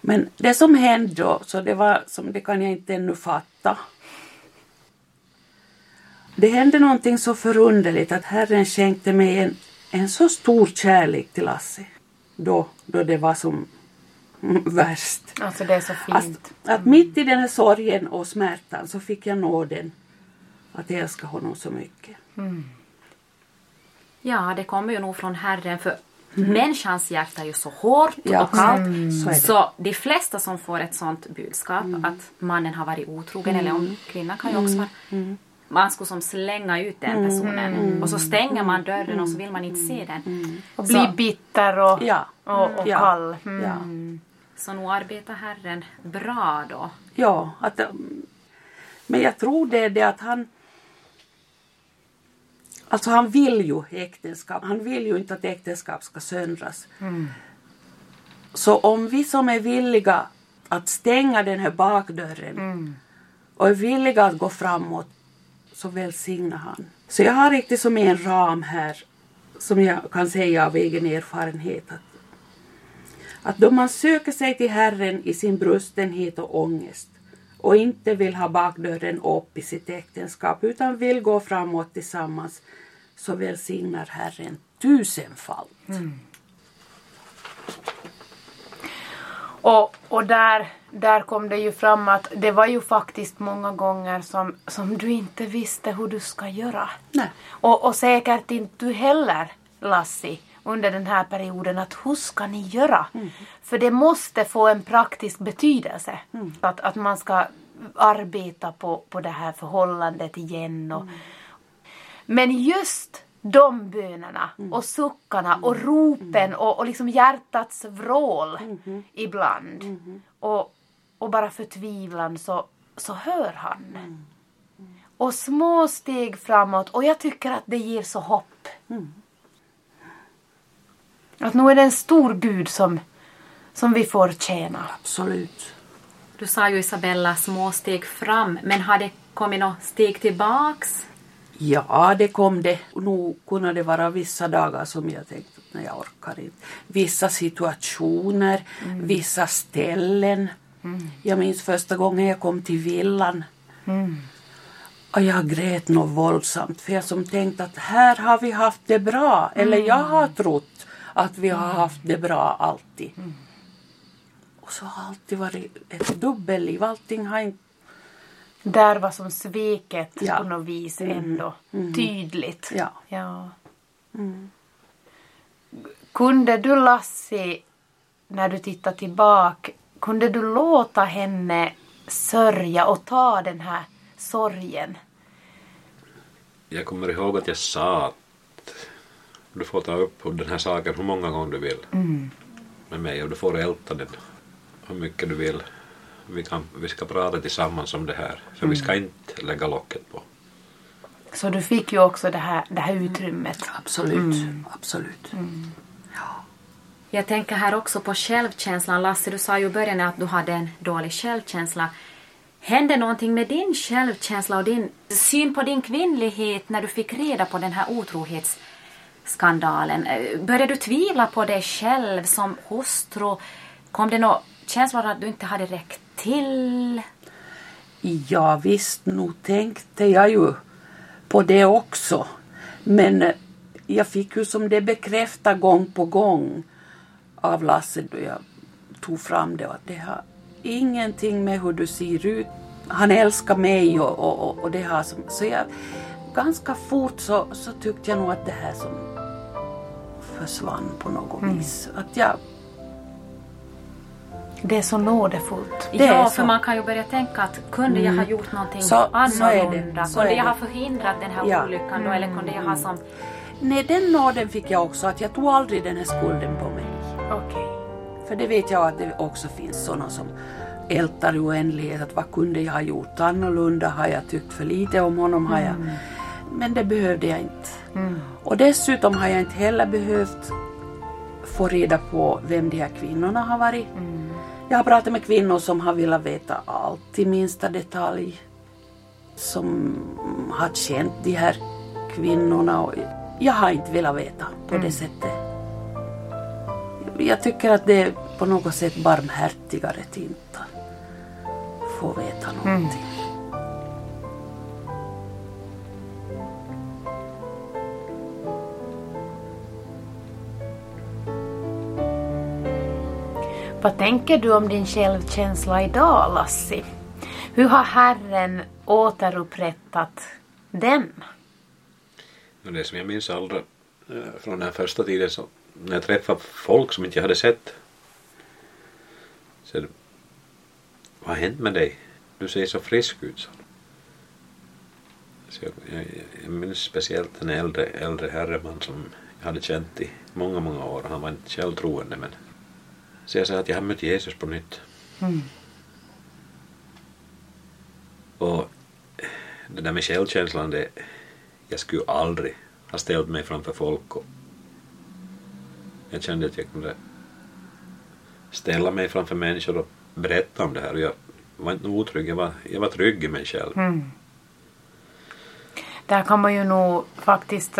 [SPEAKER 4] Men det som hände då, så det var som det kan jag inte ännu fatta. Det hände någonting så förunderligt att Herren skänkte mig en, en så stor kärlek till Lasse. Då, då det var som värst.
[SPEAKER 1] Alltså det är så
[SPEAKER 4] Att,
[SPEAKER 1] fint.
[SPEAKER 4] att mitt i den här sorgen och smärtan så fick jag nåden att älska honom så mycket.
[SPEAKER 2] Ja, det kommer ju nog från Herren för människans hjärta är ju så hårt
[SPEAKER 4] Ja,
[SPEAKER 2] och kallt.
[SPEAKER 4] så är det.
[SPEAKER 2] Så de flesta som får ett sånt budskap att mannen har varit otrogen eller om kvinnan kan ju också vara man skulle som slänga ut den personen och så stänger man dörren och så vill man inte se den.
[SPEAKER 1] Och
[SPEAKER 2] Så-
[SPEAKER 1] bli bitter och,
[SPEAKER 4] Ja.
[SPEAKER 1] och, och
[SPEAKER 4] Ja.
[SPEAKER 1] kall. Mm.
[SPEAKER 4] Ja.
[SPEAKER 2] Så nog arbetar Herren bra då.
[SPEAKER 4] Ja, att, men jag tror det är det att han Alltså han vill ju äktenskap. Han vill ju inte att äktenskap ska söndras. Så om vi som är villiga att stänga den här bakdörren och är villiga att gå framåt så välsignar han. Så jag har riktigt som en ram här som jag kan säga av egen erfarenhet att att då man söker sig till Herren i sin brustenhet och ångest och inte vill ha bakdörren upp i sitt äktenskap utan vill gå framåt tillsammans så välsignar Herren tusenfalt.
[SPEAKER 1] Och, och där, där kom det ju fram att det var ju faktiskt många gånger som, som du inte visste hur du ska göra.
[SPEAKER 4] Nej.
[SPEAKER 1] Och, och säkert inte du heller, Lassi, under den här perioden att hur ska ni göra? För det måste få en praktisk betydelse. Att, att man ska arbeta på, på det här förhållandet igen. Och, Men just de bönerna och suckarna och ropen och, och liksom hjärtats vrål ibland och, och bara förtvivlan så, så hör han. och små steg framåt och jag tycker att det ger så hopp. Att nu är det en stor Gud som, som vi får tjäna.
[SPEAKER 4] Absolut.
[SPEAKER 2] Du sa ju Isabella små steg fram, men har det kommit några steg tillbaks?
[SPEAKER 4] Ja, det kom det. Nu kunde det vara vissa dagar som jag tänkte att nej, jag orkar inte. Vissa situationer, vissa ställen. Jag minns första gången jag kom till villan. Och jag grät något våldsamt för jag som tänkt att här har vi haft det bra. Eller jag har trott att vi har haft det bra alltid. Och så har alltid varit ett dubbelliv. Allting har inte...
[SPEAKER 1] Där var som sveket
[SPEAKER 4] Ja.
[SPEAKER 1] på något vis ändå tydligt.
[SPEAKER 4] Ja.
[SPEAKER 1] Ja. Kunde du Lassi, när du tittar tillbaka, kunde du låta henne sörja och ta den här sorgen?
[SPEAKER 3] Jag kommer ihåg att jag sa att du får ta upp den här saken hur många gånger du vill med mig och du får älta den hur mycket du vill. Vi, kan, vi ska prata tillsammans om det här för vi ska inte lägga locket på.
[SPEAKER 1] Så du fick ju också det här, det här utrymmet.
[SPEAKER 4] Absolut. Absolut.
[SPEAKER 2] Jag tänker här också på självkänslan. Lasse, du sa ju i början att du hade en dålig självkänsla. Hände någonting med din självkänsla och din syn på din kvinnlighet när du fick reda på den här otrohetsskandalen? Skandalen. Eh, började du tvivla på dig själv som hustru? Kom det några känslor att du inte hade räckt till?
[SPEAKER 4] Ja visst, nog tänkte jag ju på det också. Men eh, jag fick ju som det bekräftat gång på gång av Lasse då jag tog fram det att det har ingenting med hur du ser ut. Han älskar mig och, och, och, och det har som, så jag ganska fort så, så tyckte jag nog att det här som försvann på något vis. Att jag,
[SPEAKER 1] Det är så nådefullt.
[SPEAKER 4] Det
[SPEAKER 2] ja,
[SPEAKER 4] så.
[SPEAKER 2] för man kan ju börja tänka att kunde jag ha gjort någonting
[SPEAKER 4] Så-
[SPEAKER 2] annorlunda?
[SPEAKER 4] Så
[SPEAKER 2] kunde jag ha förhindrat den här
[SPEAKER 4] Ja.
[SPEAKER 2] olyckan då? Eller kunde jag ha som...
[SPEAKER 4] nej den nåden fick jag också att jag tog aldrig den här skulden på mig.
[SPEAKER 1] Okej.
[SPEAKER 4] För det vet jag att det också finns sådana som ältar i oändlighet. Att vad kunde jag ha gjort annorlunda? Har jag tyckt för lite om honom? Har jag... Men det behövde jag inte. Och dessutom har jag inte heller behövt få reda på vem de här kvinnorna har varit. Jag har pratat med kvinnor som har velat veta allt i minsta detalj. Som har känt de här kvinnorna. Och jag har inte velat veta på det sättet jag tycker att det är på något sätt barmhärtigare att inte få veta någonting.
[SPEAKER 1] Vad tänker du om din självkänsla idag, Lassi? Hur har Herren återupprättat den?
[SPEAKER 3] Det som jag minns allra eh, från den första tiden så när jag träffade folk som inte jag hade sett. Så vad har hänt med dig? Du ser så frisk ut. Så. Så jag, jag, jag minns speciellt en äldre, äldre herreman som jag hade känt i många, många år. Han var inte själv troende men så jag sa att jag har mött Jesus på nytt. Och det där med självkänslan, det, jag skulle aldrig ha ställt mig framför folk och jag kände att jag kunde ställa mig framför människor och berätta om det här och jag var inte otrygg, jag var, jag var trygg i mig själv.
[SPEAKER 1] Där kan man ju nog faktiskt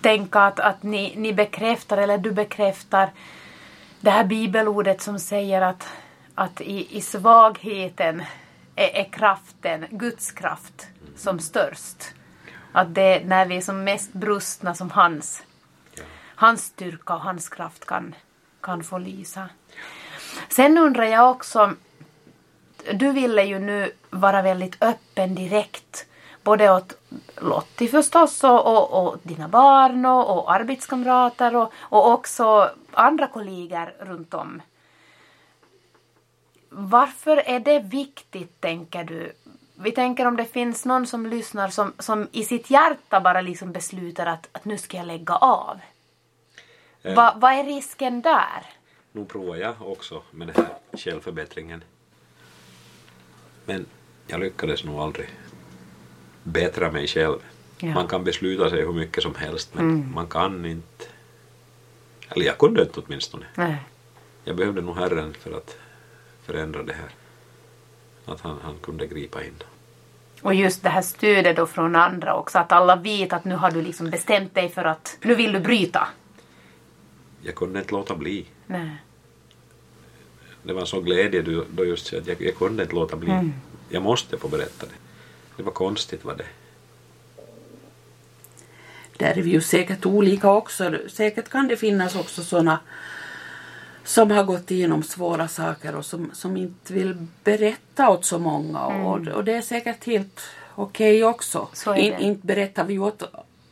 [SPEAKER 1] tänka att, att ni, ni bekräftar, eller du bekräftar det här bibelordet som säger att, att i, i svagheten är, är kraften, Guds kraft, som störst. Att det är när vi är som mest brustna som hans,
[SPEAKER 3] Ja.
[SPEAKER 1] hans styrka och hans kraft kan, kan få lysa. Sen undrar jag också, du ville ju nu vara väldigt öppen direkt. Både åt Lottie förstås och, och, och dina barn och, och arbetskamrater och, och också andra kollegor runt om. Varför är det viktigt, tänker du? Vi tänker om det finns någon som lyssnar som, som i sitt hjärta bara liksom beslutar att, att nu ska jag lägga av.
[SPEAKER 3] Eh.
[SPEAKER 1] Va, vad är risken där?
[SPEAKER 3] Nu provar jag också med den här självförbättringen. Men jag lyckades nog aldrig. Bättra mig själv.
[SPEAKER 1] Ja.
[SPEAKER 3] Man kan besluta sig hur mycket som helst men man kan inte. Eller jag kunde inte åtminstone.
[SPEAKER 1] Nej.
[SPEAKER 3] Jag behövde nog Herren för att förändra det här. Att han, han kunde gripa in.
[SPEAKER 1] Och just det här stödet då från andra också, att alla vet att nu har du liksom bestämt dig för att nu vill du bryta.
[SPEAKER 3] Jag kunde inte låta bli.
[SPEAKER 1] Nej.
[SPEAKER 3] Det var så glädje då- just att jag, jag kunde inte låta bli. Jag måste få berätta det. Det var konstigt var det.
[SPEAKER 4] Där är vi ju säkert olika också. Säkert kan det finnas också sådana som har gått igenom svåra saker och som, som inte vill berätta åt så många. Och, och det är säkert helt okej också.
[SPEAKER 1] Mm. Så är
[SPEAKER 4] In, inte berättar vi åt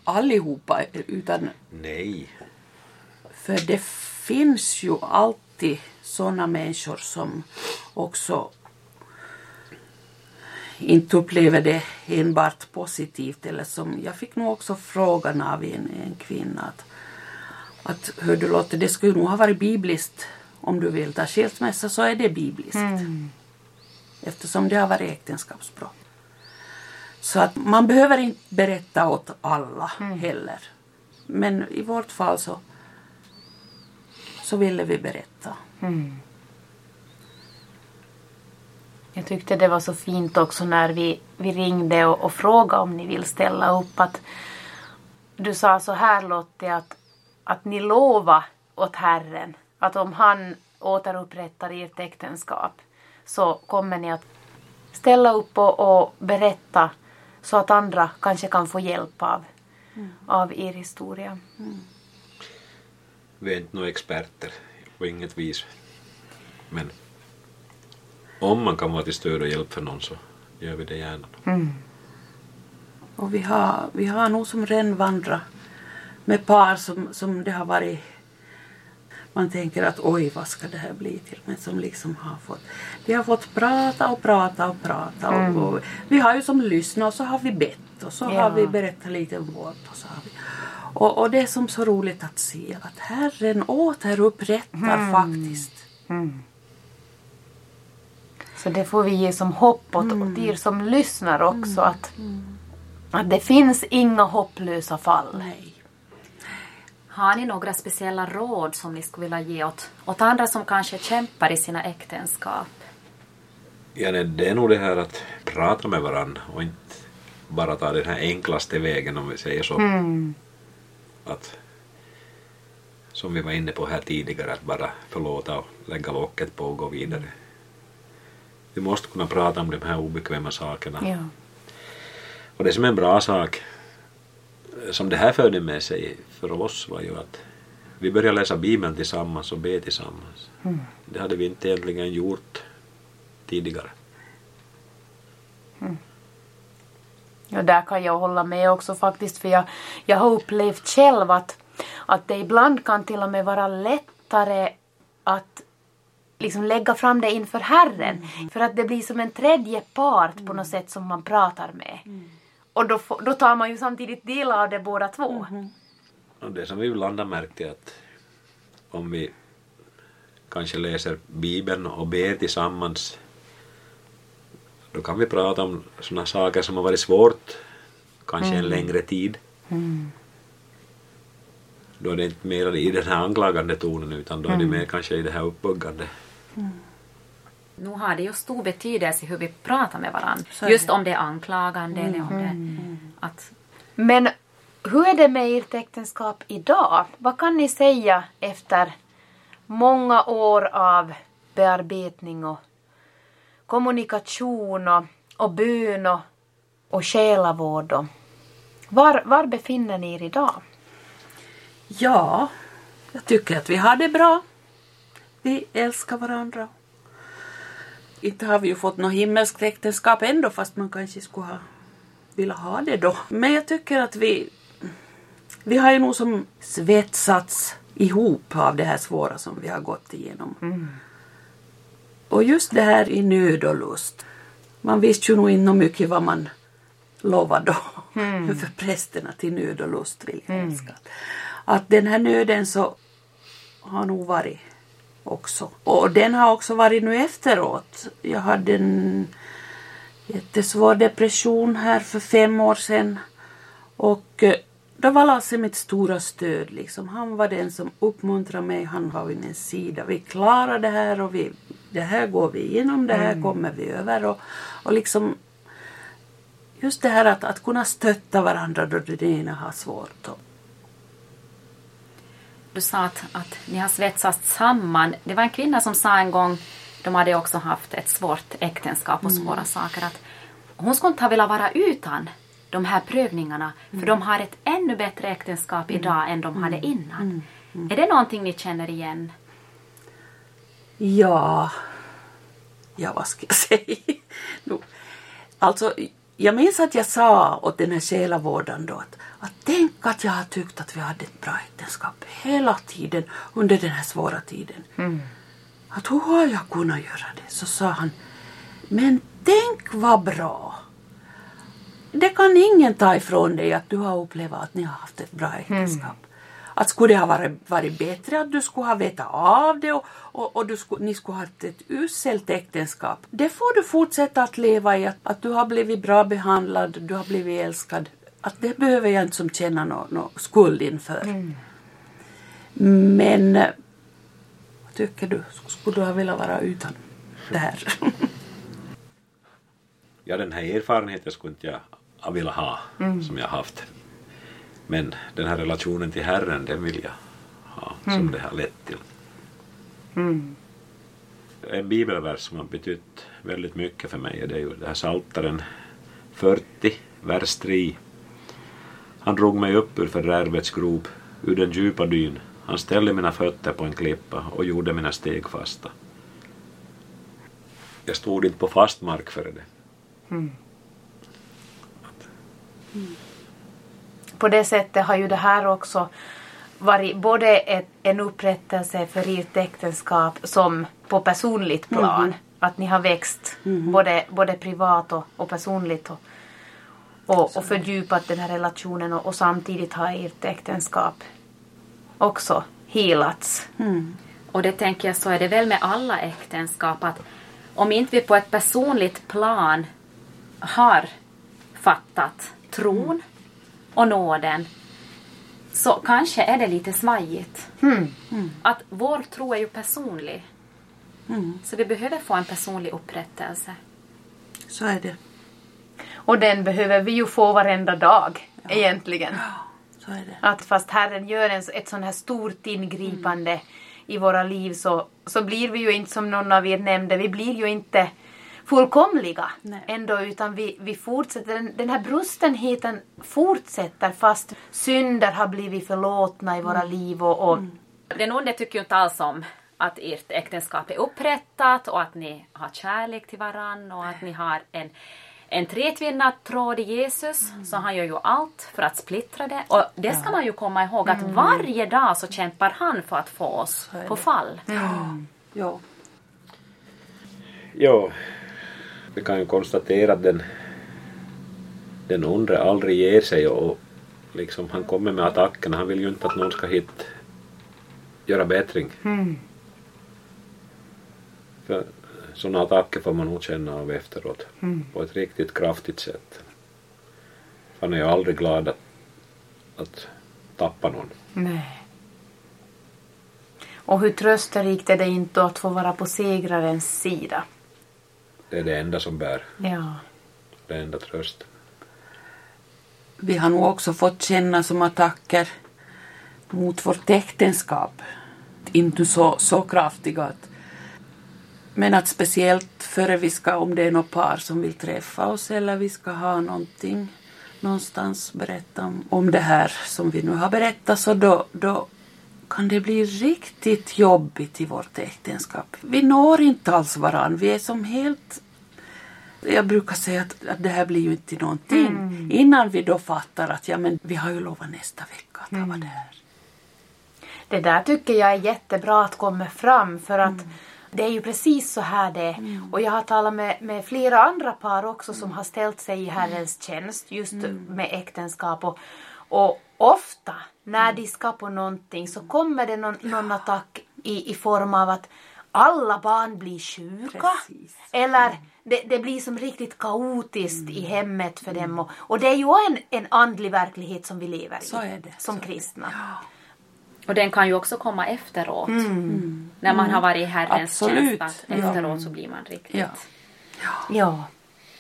[SPEAKER 4] allihopa utan
[SPEAKER 3] Nej.
[SPEAKER 4] för det finns ju alltid sådana människor som också inte upplever det enbart positivt. Eller som, jag fick nog också frågan av en, en kvinna att, att hör du Lotte, det skulle nog ha varit bibliskt om du vill ta skilsmässa så är det bibliskt. Eftersom det har varit äktenskapsbrott. Så att man behöver inte berätta åt alla heller. Men i vårt fall så, så ville vi berätta.
[SPEAKER 1] Jag tyckte det var så fint också när vi, vi ringde och, och frågade om ni vill ställa upp. Att du sa så här Lotte att, att ni lovar åt Herren att om han återupprättar ert äktenskap så kommer ni att ställa upp och, och berätta så att andra kanske kan få hjälp av, av er historia.
[SPEAKER 3] Vi är inte några experter på inget vis. Men om man kan vara till stöd och hjälp för någon så gör vi det gärna.
[SPEAKER 4] Och vi har, vi har nog som redan vandrat med par som, som det har varit man tänker att oj vad ska det här bli till men som liksom har fått vi har fått prata och prata och prata och, och vi har ju som lyssnat och så har vi bett och så
[SPEAKER 1] Ja.
[SPEAKER 4] har vi berättat lite om vårt och så har vi och, och det är som så roligt att se att Herren återupprättar faktiskt.
[SPEAKER 1] Så det får vi ge som hopp åt, åt er som lyssnar också att, att det finns inga hopplösa fall.
[SPEAKER 4] Nej.
[SPEAKER 2] Har ni några speciella råd som ni skulle vilja ge åt, åt andra som kanske kämpar i sina äktenskap?
[SPEAKER 3] Ja, nej, det är nog det här att prata med varandra och inte bara ta den här enklaste vägen om vi säger så. Att, som vi var inne på här tidigare, att bara förlåta och lägga locket på och gå vidare. Vi måste kunna prata om de här obekväma sakerna.
[SPEAKER 1] Ja.
[SPEAKER 3] Och det som är en bra sak som det här förde med sig för oss var ju att vi började läsa Bibeln tillsammans och be tillsammans. Det hade vi inte egentligen gjort tidigare.
[SPEAKER 1] Och där kan jag hålla med också faktiskt för jag, jag har upplevt själv att, att det ibland kan till och med vara lättare att liksom lägga fram det inför Herren. För att det blir som en tredje part på något sätt som man pratar med. Och då, då tar man ju samtidigt del av det båda två.
[SPEAKER 3] Och det som vi ibland har märkt är att om vi kanske läser Bibeln och ber tillsammans då kan vi prata om sådana saker som har varit svårt kanske en längre tid. Då är det inte mer i den här anklagande tonen utan då är det mer kanske i det här uppbyggande.
[SPEAKER 2] Nu har det ju stor betydelse hur vi pratar med varandra. Just
[SPEAKER 4] det.
[SPEAKER 2] om det är anklagande eller om det... Att,
[SPEAKER 1] Men hur är det med ert äktenskap idag? Vad kan ni säga efter många år av bearbetning och kommunikation och, och bön och, och själavård? Och, var, var befinner ni er idag?
[SPEAKER 4] Ja, jag tycker att vi har det bra. Vi älskar varandra. Inte har vi ju fått något himmelskt äktenskap ändå fast man kanske skulle ha velat ha det då. Men jag tycker att vi, vi har ju nog som svetsats ihop av det här svåra som vi har gått igenom. Och just det här i nöd och lust. Man visste ju nog inte mycket vad man lovade då för prästerna till nöd och lust vill jag älska. Att den här nöden så har nog varit också. Och den har också varit nu efteråt. Jag hade en jättesvår depression här för fem år sedan. Och eh, då var Lasse mitt stora stöd. Liksom. Han var den som uppmuntrade mig. Han var vid min sida. Vi klarar det här och vi, det här går vi igenom. Det här kommer vi över. Och, och liksom just det här att, att kunna stötta varandra då den ena har svårt. Och,
[SPEAKER 2] Du sa att, att ni har svetsats samman. Det var en kvinna som sa en gång, de hade också haft ett svårt äktenskap och svåra saker, att hon skulle inte ha velat vara utan de här prövningarna, för de har ett ännu bättre äktenskap idag än de hade innan. Är det någonting ni känner igen?
[SPEAKER 4] Ja, ja vad ska jag säga? Alltså, jag minns att jag sa åt den här själavårdaren då att, att tänk att jag har tyckt att vi hade ett bra äktenskap hela tiden under den här svåra tiden. Att hur har jag kunnat göra det? Så sa han, men tänk vad bra. Det kan ingen ta ifrån dig att du har upplevt att ni har haft ett bra äktenskap. Att skulle det ha varit, varit bättre att du skulle ha vetat av det och, och, och du skulle, ni skulle ha haft ett uselt äktenskap. Det får du fortsätta att leva i. Att, att du har blivit bra behandlad, du har blivit älskad. Att det behöver jag inte som känna någon nå skuld inför. Men eh, vad tycker du? Skulle du ha velat vara utan det här?
[SPEAKER 3] Ja, den här erfarenheten skulle inte jag ha velat ha som jag haft. Men den här relationen till Herren, den vill jag ha som det har lett till. En bibelvers som har betytt väldigt mycket för mig är det ju det här Psaltaren 40, vers 3. Han drog mig upp ur fördärvets grop, ur den djupa dyn. Han ställde mina fötter på en klippa och gjorde mina steg fasta. Jag stod inte på fast mark före det.
[SPEAKER 1] På det sättet har ju det här också varit både ett, en upprättelse för ert äktenskap som på personligt plan. Att ni har växt både, både privat och, och personligt och, och, och fördjupat den här relationen och, och samtidigt har ert äktenskap också healats.
[SPEAKER 2] Och det tänker jag så är det väl med alla äktenskap att om inte vi på ett personligt plan har fattat tron och nåden så kanske är det lite svajigt. Att vår tro är ju personlig. Så vi behöver få en personlig upprättelse.
[SPEAKER 4] Så är det.
[SPEAKER 1] Och den behöver vi ju få varenda dag egentligen.
[SPEAKER 4] Så är det.
[SPEAKER 1] Att fast Herren gör en, ett sånt här stort ingripande i våra liv så, så blir vi ju inte som någon av er nämnde, vi blir ju inte fullkomliga
[SPEAKER 4] Nej.
[SPEAKER 1] ändå utan vi, vi fortsätter, den, den här brustenheten fortsätter fast synder har blivit förlåtna i våra liv och, och
[SPEAKER 2] Den onde tycker ju inte alls om att ert äktenskap är upprättat och att ni har kärlek till varann och att ni har en, en tretvinnad tråd i Jesus. Så han gör ju allt för att splittra det. Och det ska man ju komma ihåg att varje dag så kämpar han för att få oss på fall.
[SPEAKER 4] Ja.
[SPEAKER 3] Ja, vi kan ju konstatera att den, den onde aldrig ger sig och liksom han kommer med attackerna. Han vill ju inte att någon ska hit göra bättring. För sådana attacker får man nog känna av efteråt på ett riktigt kraftigt sätt. Han är ju aldrig glad att, att tappa någon.
[SPEAKER 1] Nej. Och hur trösterikt är det inte att få vara på segrarens sida?
[SPEAKER 3] Det är det enda som bär,
[SPEAKER 1] Ja.
[SPEAKER 3] det enda trösten.
[SPEAKER 4] Vi har nog också fått känna som attacker mot vårt äktenskap. Inte så, så kraftiga. Att, men att speciellt före vi ska, om det är något par som vill träffa oss eller vi ska ha någonting någonstans berätta om, om det här som vi nu har berättat så då, då kan det bli riktigt jobbigt i vårt äktenskap. Vi når inte alls varann. Vi är som helt jag brukar säga att, att det här blir ju inte någonting. Innan vi då fattar att ja, men vi har ju lovat nästa vecka att ha det här.
[SPEAKER 1] Det där tycker jag är jättebra att komma fram för att det är ju precis så här det är. Och jag har talat med, med flera andra par också som har ställt sig i Herrens tjänst just med äktenskap. Och, och ofta när de ska på någonting så kommer det någon, någon attack i, i form av att alla barn blir sjuka.
[SPEAKER 4] Precis.
[SPEAKER 1] Eller det, det blir som riktigt kaotiskt i hemmet för dem. Och, och det är ju en, en andlig verklighet som vi lever i.
[SPEAKER 4] Så är det,
[SPEAKER 1] Som
[SPEAKER 4] så är det.
[SPEAKER 1] kristna.
[SPEAKER 2] Och den kan ju också komma efteråt. När man har varit i Herrens
[SPEAKER 4] Absolut.
[SPEAKER 2] tjänst.
[SPEAKER 4] Ja.
[SPEAKER 2] efteråt så blir man riktigt...
[SPEAKER 4] Ja.
[SPEAKER 1] Ja.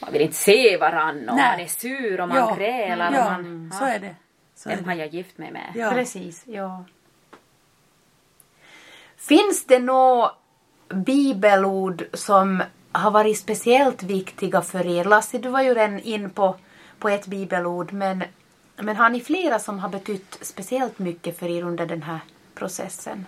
[SPEAKER 2] Man vill inte se varann och
[SPEAKER 4] Nej.
[SPEAKER 2] man är sur och man
[SPEAKER 4] Ja.
[SPEAKER 2] grälar.
[SPEAKER 4] Ja,
[SPEAKER 2] Och man,
[SPEAKER 4] så är det. Så
[SPEAKER 2] Vem har jag gift mig med?
[SPEAKER 4] Ja.
[SPEAKER 1] Precis, ja. Finns det några bibelord som har varit speciellt viktiga för er? Lassie, du var ju redan in på, på ett bibelord, men, men har ni flera som har betytt speciellt mycket för er under den här processen?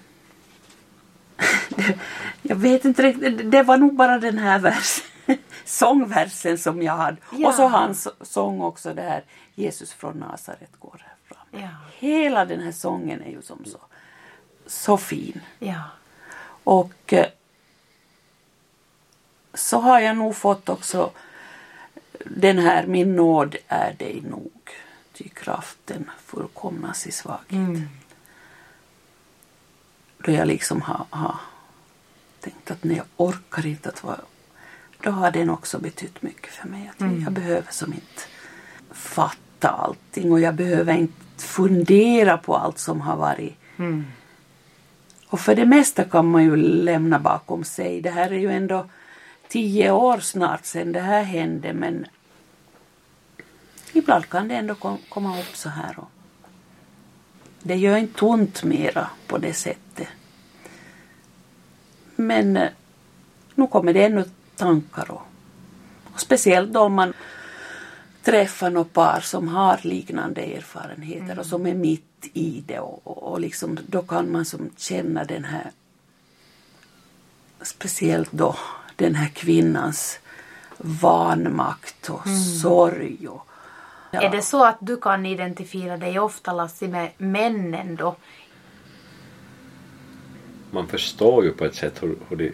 [SPEAKER 4] Jag vet inte riktigt, det var nog bara den här versen, sångversen som jag hade.
[SPEAKER 1] Ja.
[SPEAKER 4] Och så hans sång också, det här Jesus från Nasaret går.
[SPEAKER 1] Ja.
[SPEAKER 4] Hela den här sången är ju som så, så fin.
[SPEAKER 1] Ja.
[SPEAKER 4] Och eh, så har jag nog fått också den här Min nåd är dig nog, ty kraften fullkomnas i svaghet. Då jag liksom har, har tänkt att när jag orkar inte att vara... Då har den också betytt mycket för mig. Att Jag behöver som inte fatta allting och jag behöver inte fundera på allt som har varit. Och för det mesta kan man ju lämna bakom sig. Det här är ju ändå tio år snart sedan det här hände men ibland kan det ändå kom, komma upp så här. Och det gör inte ont mera på det sättet. Men eh, nu kommer det ännu tankar och, och speciellt då om man träffar något par som har liknande erfarenheter och som är mitt i det och, och, och liksom, då kan man som känna den här speciellt då den här kvinnans vanmakt och sorg och Ja.
[SPEAKER 1] Är det så att du kan identifiera dig ofta Lassie med männen då?
[SPEAKER 3] Man förstår ju på ett sätt hur, hur det,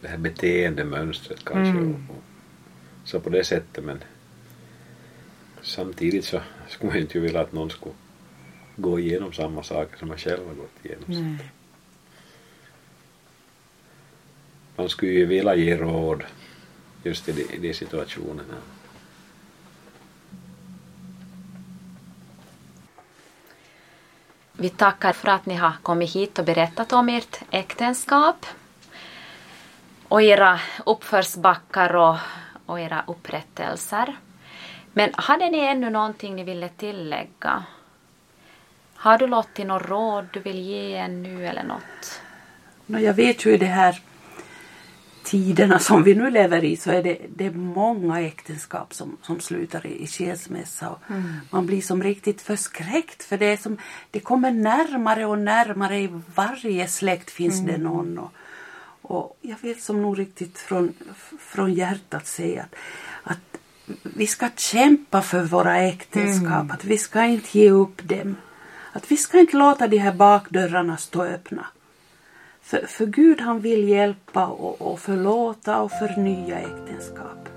[SPEAKER 3] det här beteendemönstret kanske. Och, och, så på det sättet men samtidigt så skulle man inte vilja att någon skulle gå igenom samma saker som man själv har gått igenom. Man skulle ju vilja ge råd just i de, de situationerna.
[SPEAKER 2] Vi tackar för att ni har kommit hit och berättat om ert äktenskap och era uppförsbackar och, och era upprättelser. Men hade ni ännu någonting ni ville tillägga? Har du Lottie något råd du vill ge ännu eller något?
[SPEAKER 4] Nå, jag vet ju i de här tiderna som vi nu lever i så är det, det är många äktenskap som, som slutar i, i skilsmässa. Och Man blir som riktigt förskräckt för det, är som, det kommer närmare och närmare. I varje släkt finns det någon. Och, och jag vill som nog riktigt från, från hjärtat säga att, att vi ska kämpa för våra äktenskap. Att vi ska inte ge upp dem. Att vi ska inte låta de här bakdörrarna stå öppna. För, för Gud han vill hjälpa och, och förlåta och förnya äktenskap.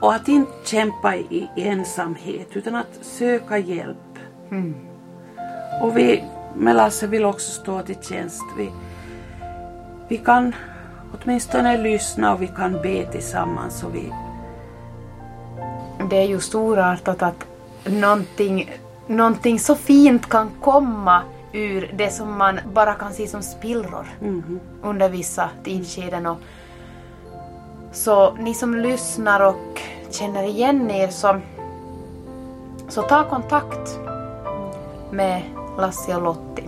[SPEAKER 4] Och att inte kämpa i, i ensamhet utan att söka hjälp. Och vi med Lasse vill också stå till tjänst. Vi, vi kan åtminstone lyssna och vi kan be tillsammans. Och vi,
[SPEAKER 1] Det är ju storartat att någonting, någonting så fint kan komma ur det som man bara kan se som spillror under vissa tidsskeden. Och så ni som lyssnar och känner igen er så, så ta kontakt med Lassie och Lottie.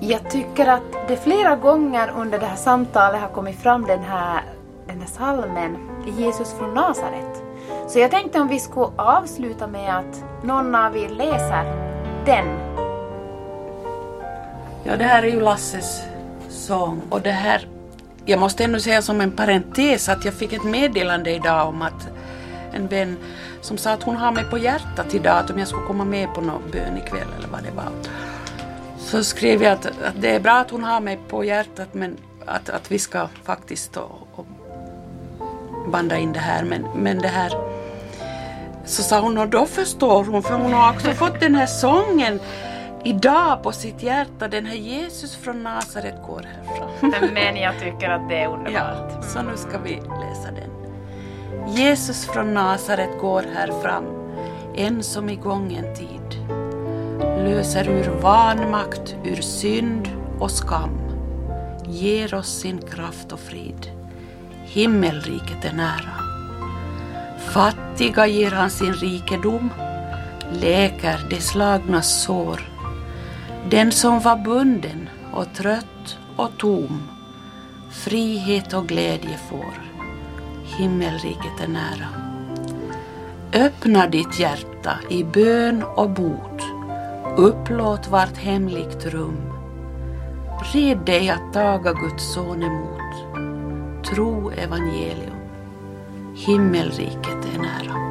[SPEAKER 1] Jag tycker att det flera gånger under det här samtalet har kommit fram den här, den här salmen Jesus från Nasaret. Så jag tänkte om vi skulle avsluta med att någon av er läser den.
[SPEAKER 4] Ja, det här är ju Lasses sång och det här jag måste ändå säga som en parentes att jag fick ett meddelande idag om att en vän som sa att hon har mig på hjärtat idag att om jag skulle komma med på någon bön ikväll eller vad det var. Så skrev jag att, att det är bra att hon har mig på hjärtat men att, att vi ska faktiskt och, och banda in det här men, men det här så sa hon och då förstår hon för hon har också fått den här sången idag på sitt hjärta, den här Jesus från Nasaret går härifrån.
[SPEAKER 1] Men jag tycker att det är underbart.
[SPEAKER 4] Ja, så nu ska vi läsa den. Jesus från Nasaret går här fram, en som i gången tid löser ur vanmakt, ur synd och skam, ger oss sin kraft och frid. Himmelriket är nära. Fattiga ger han sin rikedom, läker de slagnas sår. Den som var bunden och trött och tom, frihet och glädje får. Himmelriket är nära. Öppna ditt hjärta i bön och bot. Upplåt vart hemligt rum. Red dig att taga Guds son emot. Tro evangelium. Himmelriket är nära.